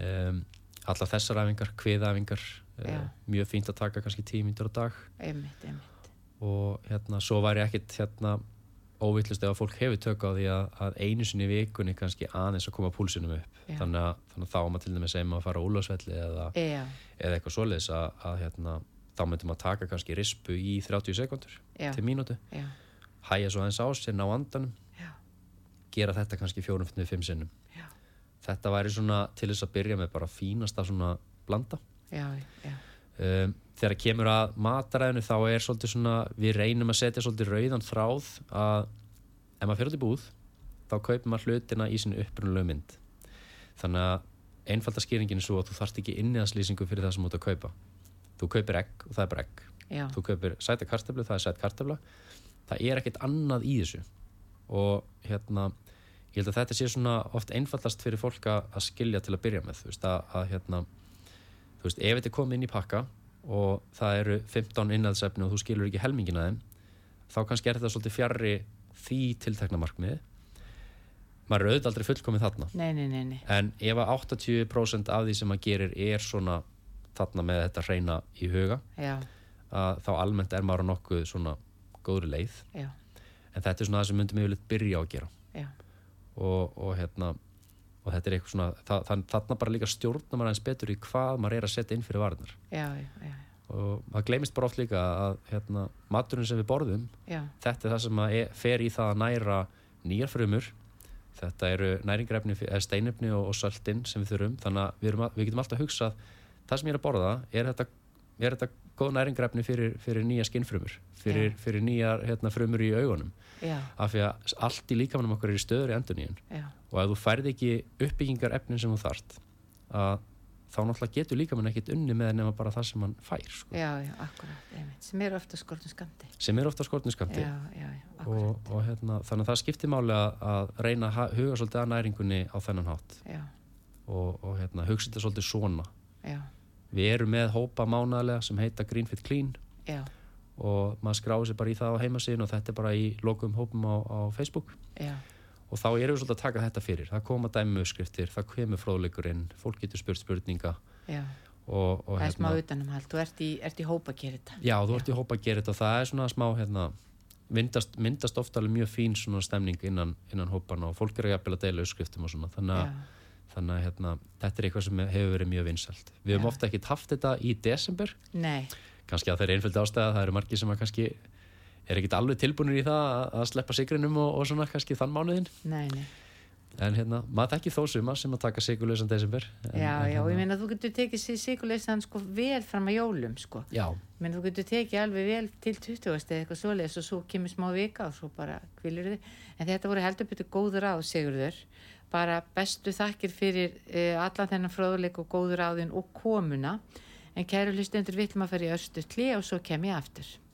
um, alla þessar æfingar, kviðæfingar Já. uh, mjög fínt að taka kannski tíu mínútur á dag. Einmitt, einmitt. Og hérna, svo væri ekkit hérna óvillust ef að fólk hefur tök á því að, að einu sinni vikunni kannski aðeins að koma púlsinum upp. Já. þannig að, þannig að þá maður til dæmis segjum að fara á úlfarsvelli eða, Já, eða eitthvað svoleiðis að, að hérna, þá myndum að taka kannski rispu í 30 sekundur Já. til mínútu. Hæja svo aðeins á sér, ná andanum. Gera þetta kannski fjórum, fimm sinnum. Já, þetta væri svona til þess að byrja með bara fínasta svona blanda. Um, þegar kemur að mataræðinu þá er svolítið svona, við reynum að setja svolítið rauðan þráð að ef maður fyrir út í búð þá kaupir maður hlutina í sinni upprunalegu mynd. Þannig að einfalda skýringin er svo að þú þarft ekki inniðanslýsingu fyrir það sem þú ert að kaupa. Þú kaupir egg og það er bara egg. Já, þú kaupir sæta kartöflu, það er sæta kartöfla. Það er ekkert annað í þessu. Og hérna ég held að þetta sé svona oft einfaldast fyrir fólk að skilja til að byrja með þú veist að, að hérna þú veist, ef þetta komið inn í pakka og það eru 15 innæðsefni og þú skilur ekki helmingina þeim þá kannski er þetta svolítið fjarrri því tiltekna markmiði. Maður er auðvitað aldrei fullkomið þarna. Nei, nei, nei, nei. En ef að 80% af því sem maður gerir er svona þarna með þetta hreina í huga að þá almennt er maður nokkuð svona góðri leið. Já, en þetta er svona það sem myndum yfirleitt byrja á að gera. Já, og, og hérna og þetta er eitthvað svona, það, það, þarna bara líka stjórna maður eins betur í hvað maður er að setja inn fyrir varnar já, já, já, og það gleymist bara oft líka að hérna, maturinn sem við borðum já, þetta er það sem að e, fer í það að næra nýjar frumur. Þetta eru næringrefni, eða steinefni og, og söltin sem við þurfum, þannig að við, að- við getum alltaf hugsað, það sem ég er að borða er þetta, er þetta góð næringrefni fyrir, fyrir nýja skinnfrumur? Fyrir, Já. fyrir nýjar hérna, frumur í augunum? Já, af því að allt í líkamannum okkur er í stöður í enduníun já, og ef þú færð ekki uppbyggingar efnin sem þú þart að þá náttúrulega getur líkamann ekkit unni með nema bara það sem hann fær sko. já, já, akkurat, sem eru ofta skortum skamti sem er ofta skortniskamti Já, já, já, akkurat. Og, og hérna, þannig að það skiptir máli að, reyna að huga svolítið að næringunni á þennan hátt. Já, og, og hérna, hugsa þetta svolítið svona. Já, við erum með hópa mánaðlega sem heita Green Fit Clean. Já, og maður skráði sér bara í það á heimasíðin og þetta er bara í lokum hópum á, á Facebook. Já, og þá erum við svolítið að taka þetta fyrir. Það koma dæmi uppskriftir, það kemur fróðleikurinn fólk getur spurt spurninga. Já. Og, og Það er smá utanumhald, þú ert í, ert í hópa að gera þetta já, þú ert í hópa að gera þetta og það er svona smá hérna, myndast, myndast ofta alveg mjög fín svona stemning innan, innan hópan og fólk eru jafnvel að deila uppskriftum og svona. Þannig að, Já, þannig að hérna, þetta er eitthvað sem hefur verið mjög vinsælt. Við höfum Já. ofta ekkert haft þetta í desember. Nei, kannski að það er einföldi ástæða það eru margir sem að kannski er ekkert alveg tilbúinir í það að, sleppa sigrinum og, og svona kannski þann mánuðin nei, nei. En hérna, maður þekki þó suma sem að taka sigurlausan desember. En, Já, en, já, og ég hérna, meina þú getur tekið sigurleysan sko vel fram að jólum sko. Já, meina þú getur tekið alveg vel til 20 eða eitthvað svoleiðis og svo kemur smá vika og svo bara kvilur þið en þetta voru heldur betur góður áð Sigurður bara bestu þakkir fyrir uh, allan þennan fróðuleik og góður áðin og komuna en kæru hlustendur vill maður fyrir östu kli og svo kem ég aftur fyrir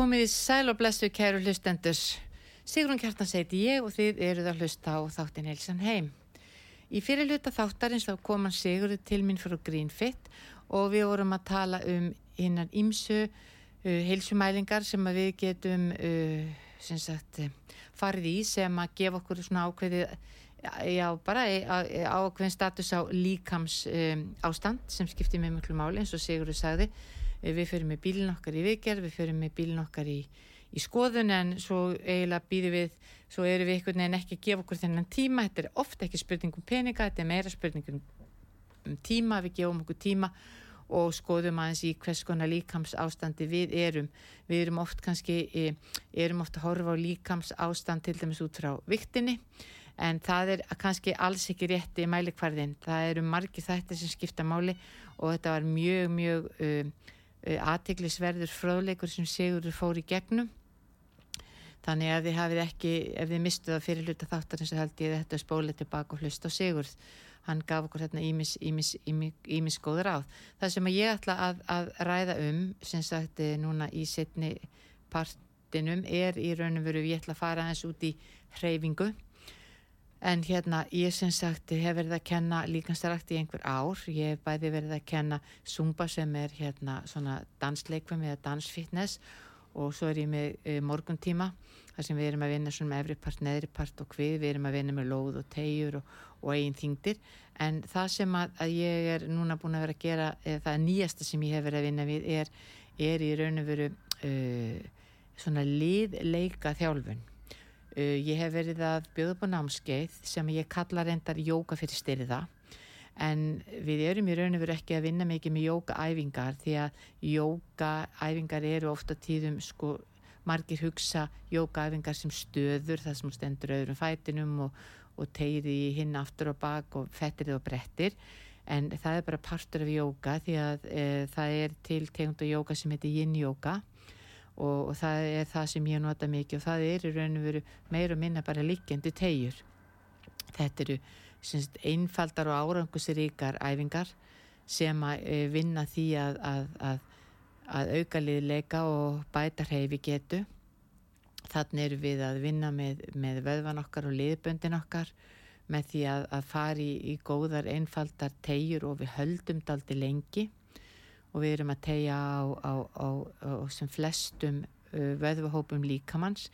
Komið í sæl og blessu kæru hlustendur. Sigrun Kjartan seiti ég og þið eruð að hlusta á þáttin Heilsan heim. Í fyrir hluta þáttarins þá kom hann Sigurður til mín frá Greenfit og við vorum að tala um hinnan ímsu uh, heilsumælingar sem við getum uh, sagt, farið í sem að gefa okkur svona ákveðið já, bara ákveðin status á líkams um, ástand sem skiptir með mjög máli eins og Sigurður sagði. Eh, við fyrir með bílinn okkar í viðgerð, við fyrir með bílinn okkar í, í skoðun en svo eiginlega býðum við, svo eru við einhvern veginn ekki að gefa okkur þennan tíma, þetta er ofta ekki spurning um peninga, þetta er meira spurning um, um tíma, við gefum okkur tíma og skoðum aðeins í hvers konar líkams ástandi við erum. Við erum oft kannski, e, erum oft að horfa á líkams ástand til dæmis út frá viktinni en það er kannski alls ekki rétti mælikvarðin. Það eru margi þættir sem skipta máli og þetta var mjög, mjög um, aðteglisverður fróðleikur sem Sigurður fór í gegnum þannig að þið hafið ekki ef þið mistuð að fyrir hluta þáttar eins og held ég þetta spólið tilbaka og hlust á Sigurð hann gaf okkur hérna ímis, ímis, ímis, ímis góður áð. Það sem ég ætla að, að ræða um, sem sagt eh, núna í setni partinum er í raunum veru, ég ætla að fara eins út í hreyfingu En hérna, ég sem sagt hef verið að kenna líkanstarakt í einhver ár. Ég hef bæði verið að kenna Zumba sem er hérna svona dansleikvum eða dansfitness og svo er ég með e, morguntíma þar sem við erum að vinna með efri part, neðri part og hvið. Við erum að vinna með lóð og tegjur og, og eigin þingdir. En það sem að, að ég er núna búin að vera að gera, það nýjasta sem ég hef verið að vinna við er, er í raun og veru uh, svona liðleika þjálfun Uh, ég hef verið að bjóða upp á námskeið sem ég kalla reyndar jóka fyrir styrða en við erum í raun og veru ekki að vinna mikið með jókaæfingar því að jókaæfingar eru ofta tíðum sko margir hugsa jókaæfingar sem stöður þar sem stendur öðrum fætinum og, og tegir í hinn aftur og bak og fettir og brettir en það er bara partur af jóka því að e, það er til tegund og jóka sem heitir yin jóka og, og það er það sem ég nota mikið og það er í raun og veru meir og minna bara líkjandi tegjur. Þetta eru syns, einfaldar og árangusiríkar æfingar sem að e, vinna því að, að, að, að auka liðleika og bæta hreyfi getu. Þannig eru við að vinna með, með vöðvan okkar og liðböndin okkar með því að, að fari í, í góðar einfaldar tegjur og við höldum daldi lengi. Og við erum að tegja á, á, á, á sem flestum uh, vöðvahópum líkamanns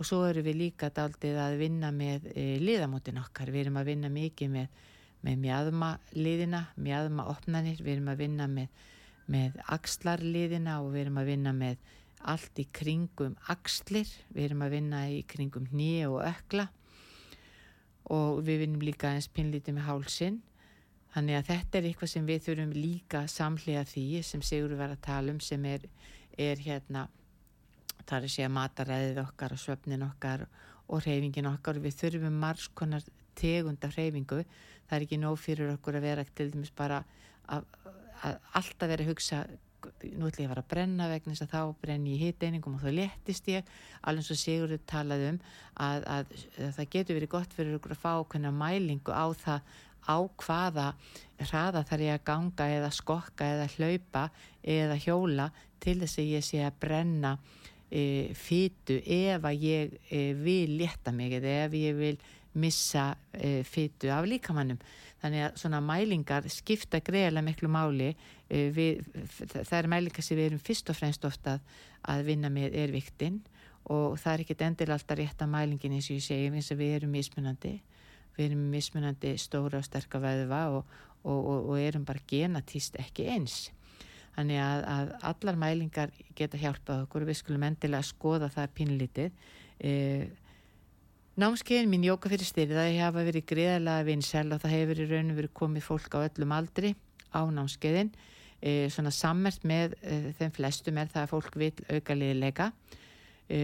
og svo erum við líka daldið að vinna með uh, liðamótin okkar, við erum að vinna mikið með, með mjadma liðina, mjadma opnanir, við erum að vinna með, með axlarliðina og við erum að vinna með allt í kringum axlir, við erum að vinna í kringum nýja og ökla. Og við vinnum líka eins pinlítið með hálsinn. Þannig að þetta er eitthvað sem við þurfum líka samlega því sem Sigur var að tala um sem er, er hérna, það er að segja mataræðið okkar og svefnin okkar og reyfingin okkar. Við þurfum margskonar tegund af reyfingu. Það er ekki nóg fyrir okkur að vera til dæmis bara að, að alltaf vera að hugsa nú ætlum ég að fara að brenna vegna þess að þá brenni ég hitt einingum og þá léttist ég. Alveg eins og Sigurður talaði um að, að, að það getur verið gott fyrir okkur að fá okkurna mælingu á það á hvaða hraða þarf ég að ganga eða skokka eða hlaupa eða hjóla til þess að ég sé að brenna e, fytu ef að ég e, vil létta mig eða ef ég vil missa e, fytu af líkamannum þannig að svona mælingar skipta greiðilega miklu máli e, við, það er mælingar sem við erum fyrst og fremst ofta að vinna með er viktinn og það er ekkit endil alltaf rétt að mælingin eins og ég segi eins og við erum mismunandi við erum mismunandi stóra og sterka veðva og, og, og, og erum bara genatíst ekki eins. Þannig að, að allar mælingar geta hjálpað okkur við skulum endilega skoða það pínlítið. E, námskeiðin mín jóka fyrir styrði það hefa verið greiðalega vinsel og það hefur í rauninu verið komið fólk á öllum aldri á námskeiðin. E, svona sammert með e, þeim flestum er það að fólk vil auka liðleika. E,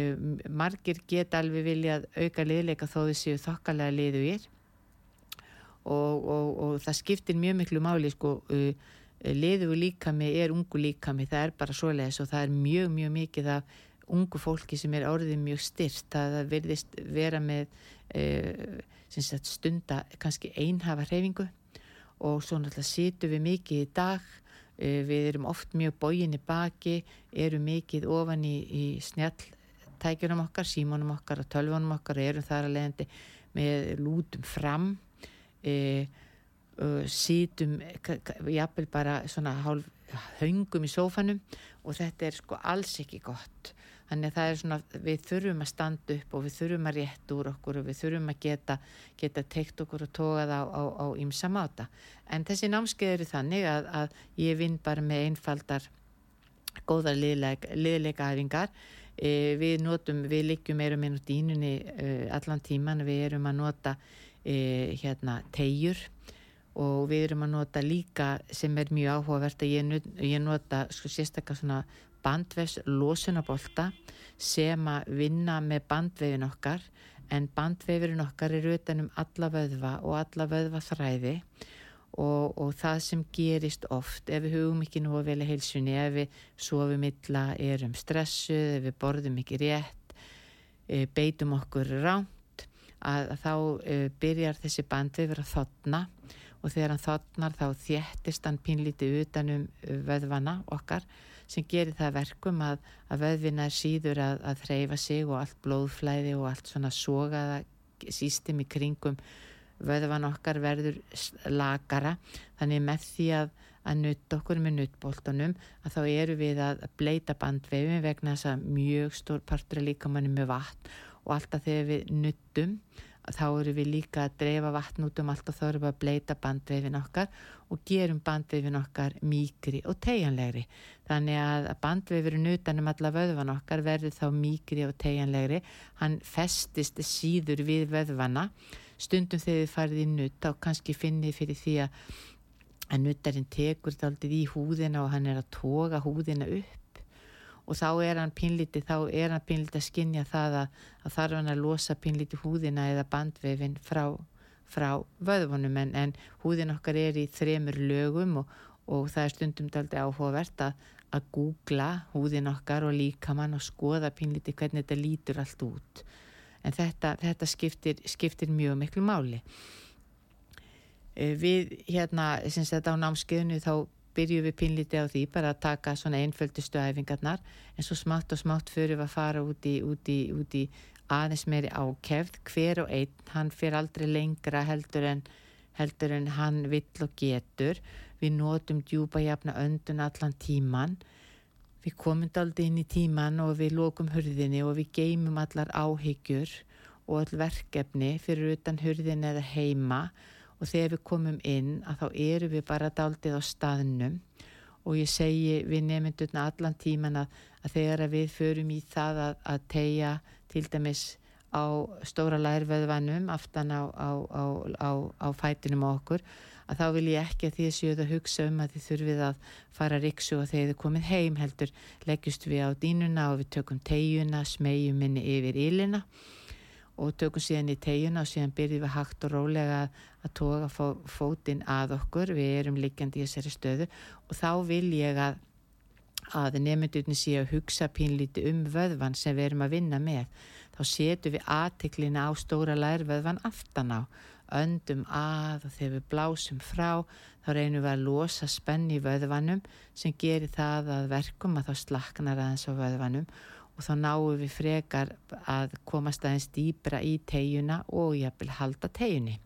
margir geta alveg viljað auka liðleika þó þau séu þokkalega liðugir og, og, og það skiptir mjög miklu máli sko liðu líkami er ungu líkami það er bara svoleiðis og það er mjög mjög mikið af ungu fólki sem er orðið mjög styrt það verðist vera með uh, sagt, stunda kannski einhafa hreyfingu og svo náttúrulega situm við mikið í dag uh, við erum oft mjög bóginni baki erum mikið ofan í, í snjalltækjunum okkar símónum okkar og tölvunum okkar og erum þar að leiðandi með lútum fram e, uh, sítum jafnvel bara svona hálf höngum í sófanum og þetta er sko alls ekki gott þannig að það er svona, við þurfum að standa upp og við þurfum að rétt úr okkur og við þurfum að geta, geta teikt okkur og tókað á, ymsa máta. En þessi námskeið eru þannig að, að ég vinn bara með einfaldar góðar liðleika æfingar e, við notum, við liggjum meira meina út í ínunni e, allan tíman, við erum að nota e, hérna tegjur og við erum að nota líka sem er mjög áhugavert að ég, ég nota sko sérstaklega svona bandvefs losunabólta sem að vinna með bandvefin okkar en bandvefurinn okkar er utanum alla vöðva og alla vöðva þræði og, og það sem gerist oft ef við hugum ekki nú að velja heilsunni ef við sofum illa, erum stressuð ef við borðum ekki rétt e, beitum okkur ránt að, að þá e, byrjar þessi bandvefur að þotna og þegar hann þotnar þá þjættist hann pínlítið utanum vöðvana okkar sem gerir það verkum að, að vöðvina er síður að, að þreyfa sig og allt blóðflæði og allt svona sogaða sístum í kringum. Vöðvan okkar verður lagara þannig með því að, að nutta okkur með nuttbóltunum að þá eru við að bleita bandvefin vegna þess að mjög stór partur er líka manni með vatn og alltaf þegar við nuttum þá eru við líka að dreifa vatn út um allt og þá eru við að bleita bandvefin okkar og gerum bandvefin okkar mýkri og tegjanlegri þannig að bandvefurinn utanum alla vöðvan okkar verður þá mýkri og tegjanlegri hann festist síður við vöðvana. Stundum þegar þið farið í nutt þá kannski finnið fyrir því að nuttarinn tekur þetta aldrei í húðina og hann er að toga húðina upp og þá er hann pínlítið þá er hann pínlítið að skinja það að, að þarf hann að losa pínlítið húðina eða bandvefin frá, frá vöðvunum en, en húðin okkar er í þremur lögum og, og það er stundum aldrei áhugavert að, að googla húðin okkar og líka mann og skoða pínlítið hvernig þetta lítur allt út en þetta, þetta skiptir, skiptir mjög miklu máli. Eh, við hérna, sem þetta á námskeiðinu þá byrjum við pinlítið á því bara að taka svona einföldustu æfingarnar en svo smátt og smátt fyrir við að fara út í, út í, út í aðeins meiri ákefð. Hver og einn, hann fyrir aldrei lengra heldur en, heldur en hann vill og getur. Við notum djúpa jafna öndun allan tíman við komum daldi inn í tíman og við lókum hurðinni og við geymum allar áhyggjur og all verkefni fyrir utan hurðinni eða heima. og þegar við komum inn að þá eru við bara daldið á staðnum. Og ég segi við nefndurna allan tíman að, að þegar við förum í það að, að tegja til dæmis á stóra lærveðvanum aftan á, á, á, á fætinum okkur að þá vil ég ekki að því að séu það hugsa um að þið þurfið að fara riksu og þegar þið komið heim heldur leggjast við á dínuna og við tökum tegjuna, smegjum minni yfir ílina og tökum síðan í tegjuna og síðan byrjum við hægt og rólega að toga fó, fótinn að okkur, við erum liggjandi í þessari stöðu. Og þá vil ég að að nefndurni sé að hugsa pínlíti um vöðvan sem við erum að vinna með. Þá setum við aðteklina á stóra lærvöðvan aftan á. Öndum að og þegar við blásum frá þá reynum við að losa spenn í vöðvanum sem gerir það að verkum að þá slaknar aðeins á vöðvanum og þá náum við frekar að komast aðeins dýbra í tegjuna og jafnvel halda tegjunni.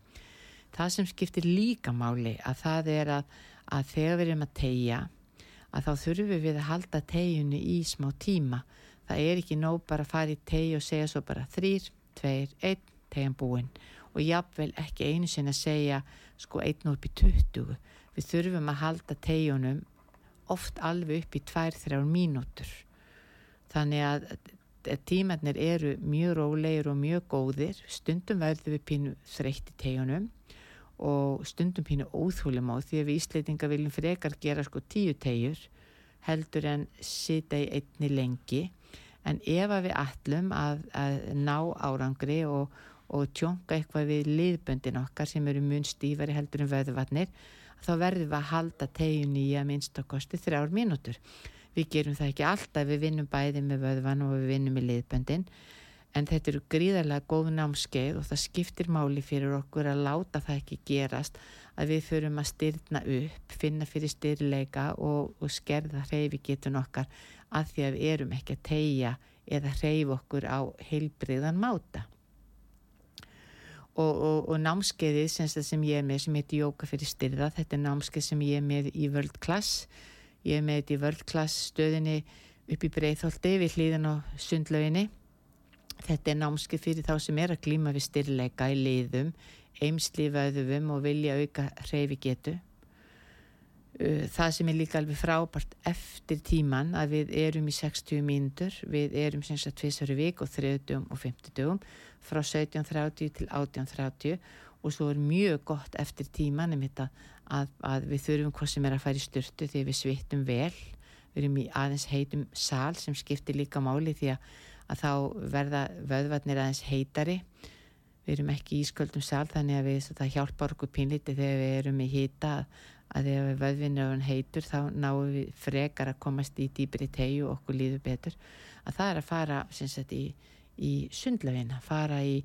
Það sem skiptir líka máli að það er að, að þegar við erum að tegja að þá þurfum við að halda tegjunni í smá tíma. Það er ekki nóg bara að fara í tegju og segja svo bara þrýr, tveir, einn, tegjan búinn og jáfnvel ekki einu sinna að segja sko einn og upp í 20 við þurfum að halda tegjunum oft alveg upp í 2-3 mínútur þannig að tímannir eru mjög rólegir og mjög góðir stundum verður við pínu þreytt í tegjunum og stundum pínu óþúlum á því að við ísleitinga viljum frekar gera sko tíu tegjur heldur en sita í einni lengi en ef að við allum að, að ná árangri og og tjónka eitthvað við liðböndin okkar sem eru mun stífari heldur en vöðuvatnir þá verðum við að halda tegin í að minnst á kosti þrjár mínútur. Við gerum það ekki alltaf, við vinnum bæði með vöðvan og við vinnum með liðböndin. En þetta eru gríðarlega góð námskeið og það skiptir máli fyrir okkur að láta það ekki gerast að við förum að styrna upp, finna fyrir styrleika og, og skerða hreyfi getun okkar að því að við erum ekki að tegja eða hreyf okkur á heilbriðan máta. Og, og, og námskeiðið sem ég er með sem heitir Jóka fyrir styrða þetta er námskeið sem ég er með í World Class ég er með þetta í World Class stöðinni upp í Breitholti við hlýðan á sundlauginni. Þetta er námskeið fyrir þá sem er að glíma við styrleika í liðum eimslífaðum og vilja auka hreyfi getu það sem er líka alveg frábært eftir tíman að við erum í 60 mínútur, við erum sem sagt tviðsverju vik og 30 og 50 dögum frá 17.30 til 18.30 og svo er mjög gott eftir tíman um þetta að, að við þurfum hvað sem er að fara í styrtu því við svittum vel. Við erum í aðeins heitum sál sem skiptir líka máli því að, að þá verða vöðvarnir aðeins heitari. Við erum ekki í sköldum sál þannig að við, það hjálpar okkur pínliti þegar við erum í hýta að þegar vöðvinni heitur þá náum við frekar að komast í dýbri tegju og okkur líður betur. Að það er að fara sagt, í í sundlefina, fara í,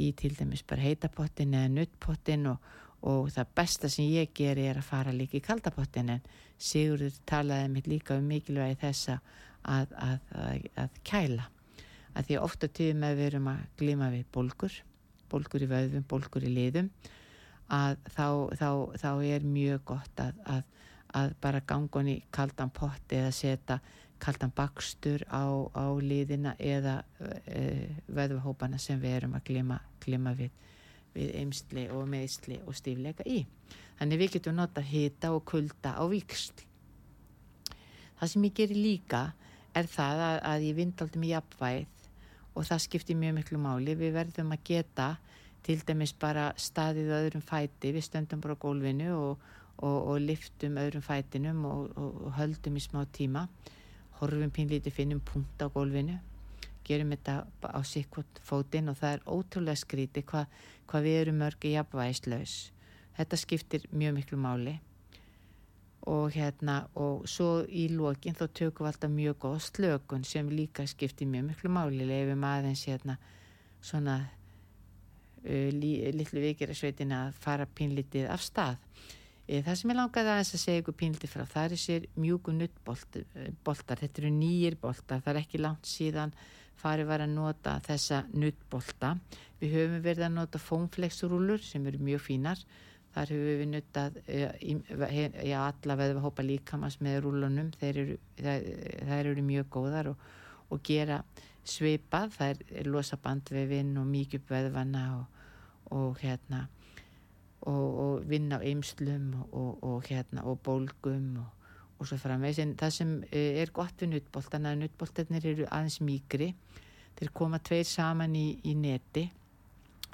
í til dæmis bara heitapottin eða nuttpottin og, og það besta sem ég ger er að fara líka í kaldapottin en Sigurður talaði mitt líka um mikilvægi þessa að, að, að, að kæla. Að því ofta tíðum að við erum að glima við bólkur, bólkur í vöðum, bólkur í liðum að þá, þá, þá er mjög gott að, bara gangun í kaldan potti eða setja kaldan bakstur á, á liðina eða e, vöðvahópana sem við erum að glima, glima við, við eimsli og meðsli og stífleika í. Þannig við getum nota hita og kulda á viksl. Það sem ég gerir líka er það að, að ég vind aldrei með jafnvæð og það skiptir mjög miklu máli. Við verðum að geta til dæmis bara staðið öðrum fæti, við stöndum bara á gólfinu og, og, og liftum öðrum fætinum og, og höldum í smá tíma, horfum pínlíti finnum punkt á gólfinu, gerum þetta á sikkot fótinn og það er ótrúlega skríti hvað hva við erum mörgi jafnvægislaus. Þetta skiptir mjög miklu máli. Og hérna og svo í lókin þá tökum við alltaf mjög góð slökun sem líka skiptir mjög miklu máli. Lefum aðeins hérna svona uh, litlu vikirasveitin að fara pínlitið af stað. E, það sem ég langaði aðeins að segja ykkur pínlitið frá það er sér mjúku nuttboltar þetta eru nýjir boltar, það er ekki langt síðan farið var að nota þessa nuttbolta við höfum verið að nota fónflexrúlur sem eru mjög fínar Þar hefur við nuttað já, alla veðu að hópa líkamans með rúlunum. Þeir eru, þær eru mjög góðar og, og gera svipað. Það er losa bandvefinn og mikið veðvanna og, og, hérna, og vinna á eimslum og hérna, bólgum og svo framvegs. En það sem e, er gott við nuttbóltan að nuttbóltanir eru aðeins mýgri. Þeir koma tveir saman í, í neti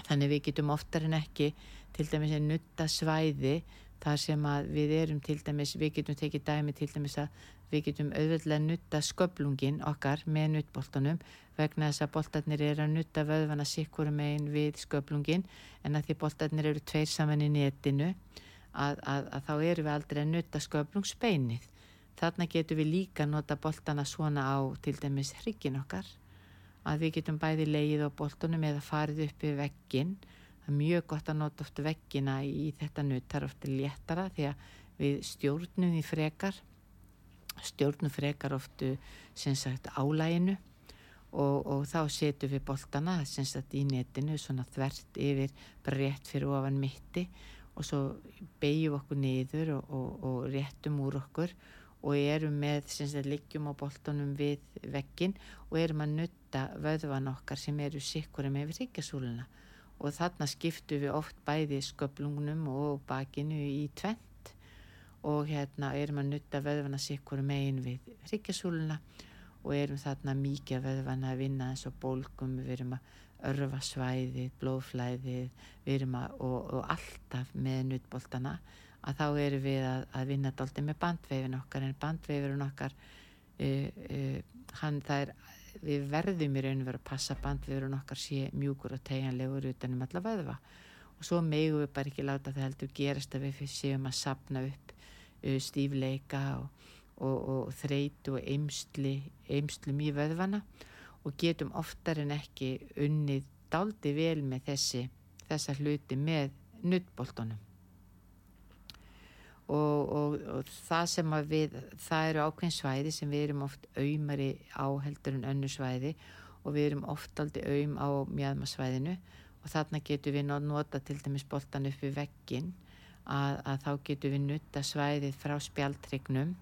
þannig við getum oftar en ekki til dæmis að nutta svæði þar sem að við erum til dæmis, við getum tekið dæmi til dæmis að við getum auðvöldlega nutta sköplungin okkar með nuttboltanum vegna þess að boltarnir eru að nutta vöðvana sikkurum einn við sköplungin en að því boltarnir eru tveir saman í netinu að, að, að þá eru við aldrei að nutta sköplungsbeinið. Þarna getum við líka nota boltana svona á til dæmis hryggin okkar að við getum bæði leið á boltunum eða farið upp við veggin það er mjög gott að nota oft veggina í þetta nutt, það er ofta léttara því að við stjórnum í frekar stjórnum frekar oftu álæginu og, og þá setjum við boltana sagt í netinu svona þvert yfir rétt fyrir ofan mitti og svo beigjum okkur niður og, og, og réttum úr okkur og erum með sem liggjum á boltunum við veggin og erum að nutta vöðvan okkar sem eru sikkur með við ríkjasúluna og þarna skiptu við oft bæði sköplungnum og bakinu í tvent og hérna erum að nutta vöðvana sikkur megin við ríkjasúluna og erum þarna mikið vöðvana að vinna eins og bólgum, við erum að örfa svæðið, blóðflæðið við erum að, og, og alltaf með nuttbóltana að þá erum við að, að vinna alltaf með bandveifin okkar en bandveifin okkar uh, uh, hann það er við verðum í raun og veru að passa bandviðurinn okkar sé mjúkur og tegjanlegur utanum alla vöðva. Og svo megu við bara ekki láta það heldur gerast að við séum að sapna upp uh, stífleika og, og, og þreytu og eimsli, eimslum í vöðvana og getum oftar en ekki unnið daldi vel með þessi þessa hluti með nuttbóltunum og, og, og það sem að við það eru ákveðin svæði sem við erum oft auðmari á heldur en önnu svæði og við erum oft aldrei auðm á mjöðmasvæðinu og þarna getur við nota til dæmis boltan upp við veggin að, að þá getur við nutta svæðið frá spjaltrygnum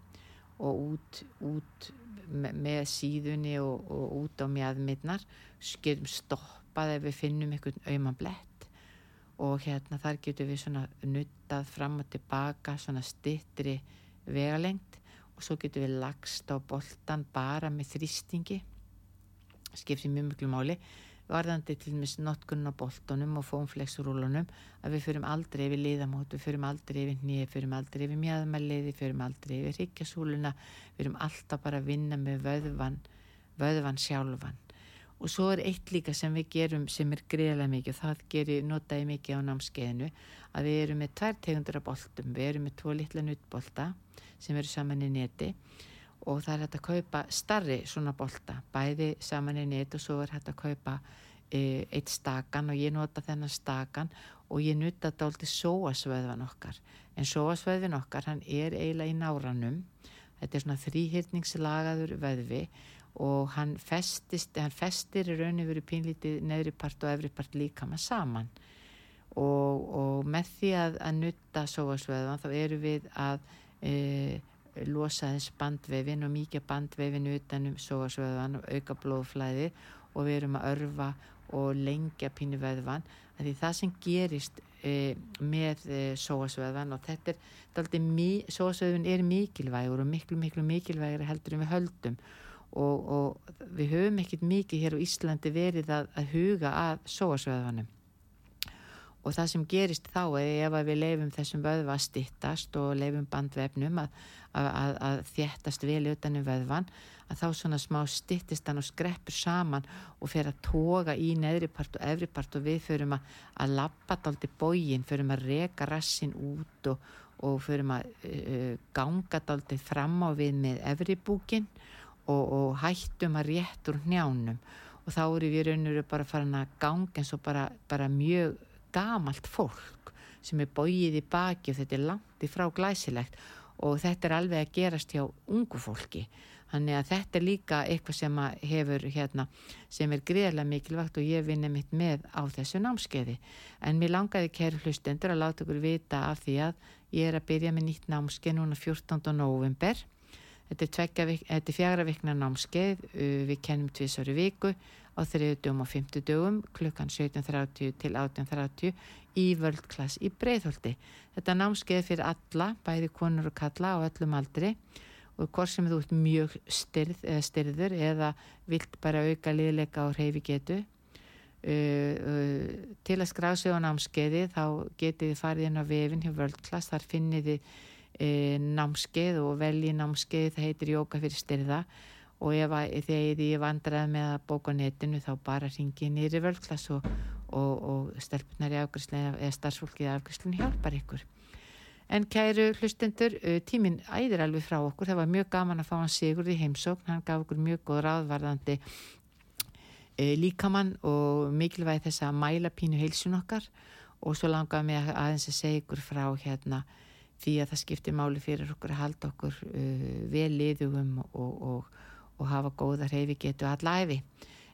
og út, út með síðunni og, og út á mjöðmidnar getum stoppað ef við finnum einhvern auðman blett og hérna þar getur við svona nuttað fram og tilbaka svona stittri vegalengt og svo getur við lagst á boltan bara með þrýstingi. Skiptir mjög mjög máli. Varðandi til og með notkunn á boltunum og fónflexurúlunum að við fyrum aldrei yfir liðamót, við fyrum aldrei yfir nýja, við fyrum aldrei yfir mjöðmæliði, við fyrum aldrei yfir ríkjasúluna, við fyrum alltaf bara að vinna með vöðvan, vöðvan sjálfan og svo er eitt líka sem við gerum sem er greiðlega mikið og það gerir notaði mikið á námskeiðinu að við erum með tvær tegundur af boltum. Við erum með tvo litla nuttbolta sem eru saman í neti og það er hægt að kaupa starri svona bolta, bæði saman í net og svo er hægt að kaupa e, eitt stakan og ég nota þennan stakan og ég nuta þetta alltaf sóasvöðvan okkar. En sóasvöðvin okkar hann er eiginlega í náranum. Þetta er svona þrýhyrningslagaður vöðvi og hann festist hann festir í rauninu verið pínlítið neðri part og efri part líka maður saman. Og, og með því að, að nutta sóasvöðvan þá eru við að e, losa þess bandvefin og mikið bandvefin utanum sóasvöðvan og auka blóðflæði og við erum að örfa og lengja pínu veðvan því það sem gerist e, með e, sóasvöðvan og þetta er sóasvöðvan er mikilvægur og miklu miklu mikilvægur heldur en við höldum og, og við höfum ekkert mikið hér á Íslandi verið að, að huga að sóasvöðvanum. Og það sem gerist þá er ef við leifum þessum vöðva að stittast og leifum bandvefnum að, að, að, að þjættast vel utanum vöðvan að þá svona smá stittist hann og skreppur saman og fer að toga í neðripart og efripart og við förum að lappa daldi bógin, förum að reka rassin út og, og förum að uh, ganga daldi fram á við með efribúkin og, og hættum að rétt úr njánum og þá eru við raunir bara farin að ganga eins og bara, bara mjög gamalt fólk sem er bóið í baki og þetta er langt í frá glæsilegt. Og þetta er alveg að gerast hjá ungu fólki. Þannig að þetta er líka eitthvað sem hefur hérna sem er greiðlega mikilvægt og ég vinna mitt með á þessu námskeiði. En mér langaði kæru hlustendur að láta ykkur vita af því að ég er að byrja með nýtt námskeið núna 14. november þetta er, er fjagra vikna námskeið við kennum tvísari viku á þriðdugum og fymtudugum klukkan 17.30 til 18.30 í völdklass í breyðholti. Þetta námskeið fyrir alla, bæði konur og kalla á öllum aldri og hvort sem þú ert mjög styrð eða styrður eða vilt bara auka liðleika og reyfi getu. Uh, uh, til að skrá sig á námskeiði þá getið þið farið inn á vefin hjá völdklass, þar finnið þið uh, námskeið og velji námskeið, það heitir Jóka fyrir styrða og ef þegar ég vandraði með að bóka netinu þá bara ringi nýri völdklass og, og, og stelpunar í afgriðslu eða starfsfólkið í afgriðslun hjálpar ykkur. En kæru hlustendur, tíminn æðir alveg frá okkur, það var mjög gaman að fá hann Sigurði heimsókn, hann gaf okkur mjög góð ráðvarðandi e, líkamann og mikilvægi þess að mæla pínu heilsun okkar. Og svo langaði mig aðeins að segja ykkur frá hérna því að það skiptir máli fyrir okkur að halda okkur uh, vel liðugum og, og og hafa góða hreyfi getu allæfi.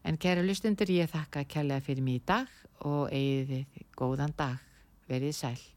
En kæra lustundur ég þakka kærlega fyrir mig í dag og eigið góðan dag. Verið sæl.